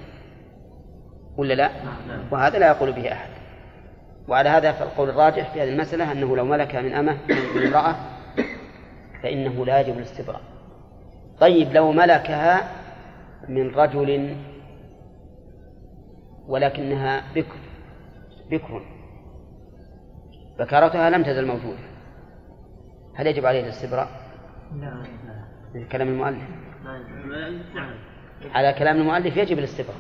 ولا لا؟ وهذا لا يقول به أحد. وعلى هذا فالقول الراجح في هذه المسألة أنه لو ملك من أمة من امرأة فإنه لا يجب الاستبراء. طيب لو ملكها من رجل ولكنها بكر بكر. بكارتها لم تزل موجودة. هل يجب عليه الاستبراء؟ لا كلام المؤلف. نعم على كلام المؤلف يجب الاستبراء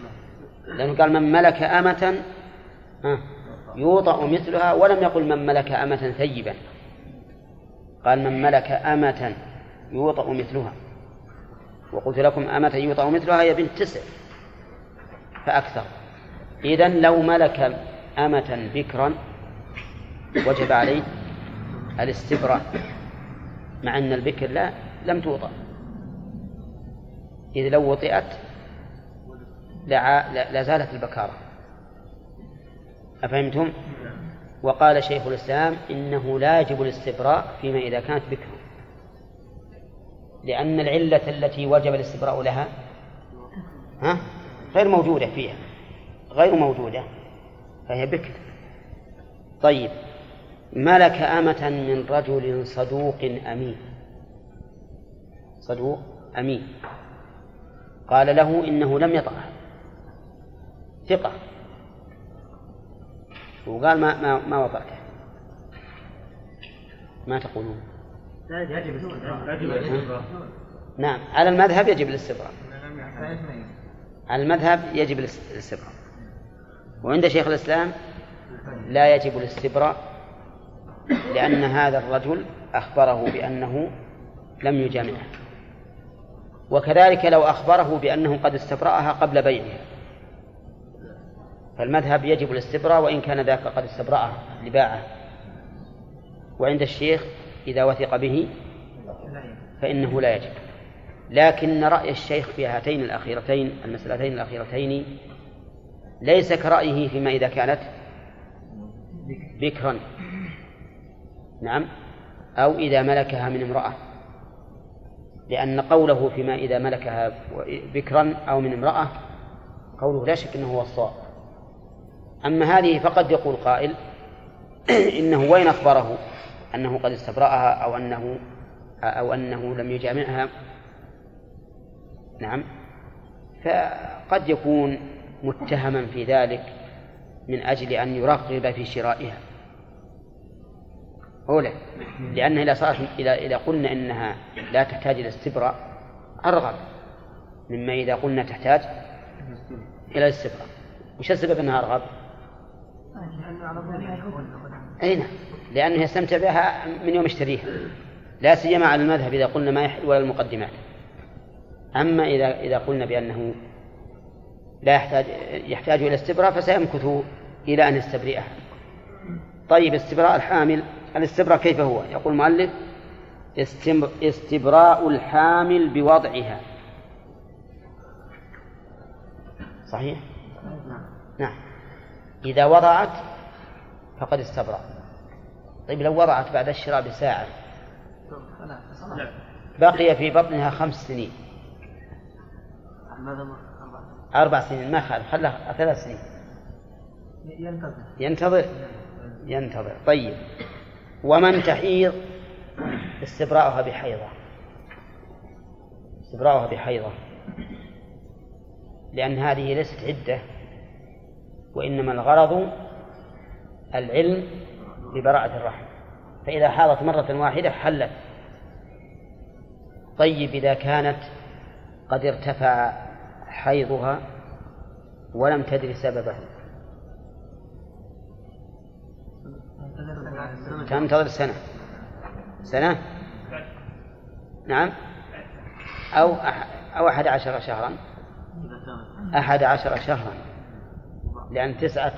لأنه قال من ملك أمة يوطأ مثلها ولم يقل من ملك أمة ثيبا. قال من ملك أمة يوطأ مثلها. وقلت لكم أمة يوطأ مثلها هي بنت تسع فأكثر. إذا لو ملك أمة بكرا وجب عليه الاستبراء مع أن البكر لا لم توطأ. إذ لو وطئت لع- لا لا زالت البكارة. أفهمتم؟ وقال شيخ الإسلام إنه لا يجب الاستبراء فيما إذا كانت بكرا لأن العلة التي وجب الاستبراء لها ها؟ غير موجودة فيها. غير موجودة فهي بكر. طيب ملك أمة من رجل صدوق أمين؟ صدوق أمين. قال له إنه لم يطعها ثقة. وقال ما ما ما وطأته ما تقولون؟ نعم. على المذهب يجب الاستبراء على المذهب يجب الاس- الاستبراء وعند شيخ الإسلام لا يجب الاستبراء لأن هذا الرجل أخبره بأنه لم يجامعه. وكذلك لو أخبره بأنه قد استبرأها قبل بيعها. فالمذهب يجب الاستبراء وإن كان ذاك قد استبرأها لباعه. وعند الشيخ إذا وثق به فإنه لا يجب. لكن رأي الشيخ في هاتين الأخيرتين المسألتين الأخيرتين ليس كرأيه فيما إذا كانت بكرا. نعم. أو إذا ملكها من امرأة. لأن قوله فيما إذا ملكها بكرا أو من امرأة قوله لا شك أنه هو الصواب. أما هذه فقد يقول قائل <clears throat> إنه وين أخبره؟ أنه قد استبرأها أو أنه أو أنه لم يجامعها. نعم. فقد يكون متهما في ذلك من أجل أن يرغب في شرائها. أولى لأن إذا صارت إذا إذا قلنا إنها لا تحتاج إلى استبراء أرغب مما إذا قلنا تحتاج إلى الاستبراء. وش السبب أنها أرغب؟ أي نعم لأنه يستمتع بها من يوم اشتريها لا سيما على المذهب إذا قلنا ما يحل ولا المقدمات. أما إذا إذا قلنا بأنه لا يحتاج يحتاج إلى استبراء فسيمكث إلى أن يستبرئها. طيب استبراء الحامل الاستبراء كيف هو؟ يقول المؤلف استبراء الحامل بوضعها. صحيح؟ نعم. إذا وضعت فقد استبرأ. طيب لو وضعت بعد الشراء بساعة بقي في بطنها خمس سنين. أربع سنين ما خالف خلها ثلاث سنين. ينتظر. ينتظر؟ ينتظر. طيب. ومن تحيض استبراؤها بحيضة. استبراؤها بحيضة. لأن هذه ليست عدة وإنما الغرض العلم ببراءة الرحم. فإذا حاضت مرة واحدة حلت. طيب إذا كانت قد ارتفع حيضها ولم تدري سببه تنتظر سنة سنة؟ نعم. أو أح أو أحد عشر شهرا. أحد عشر شهرا. لأن تسعة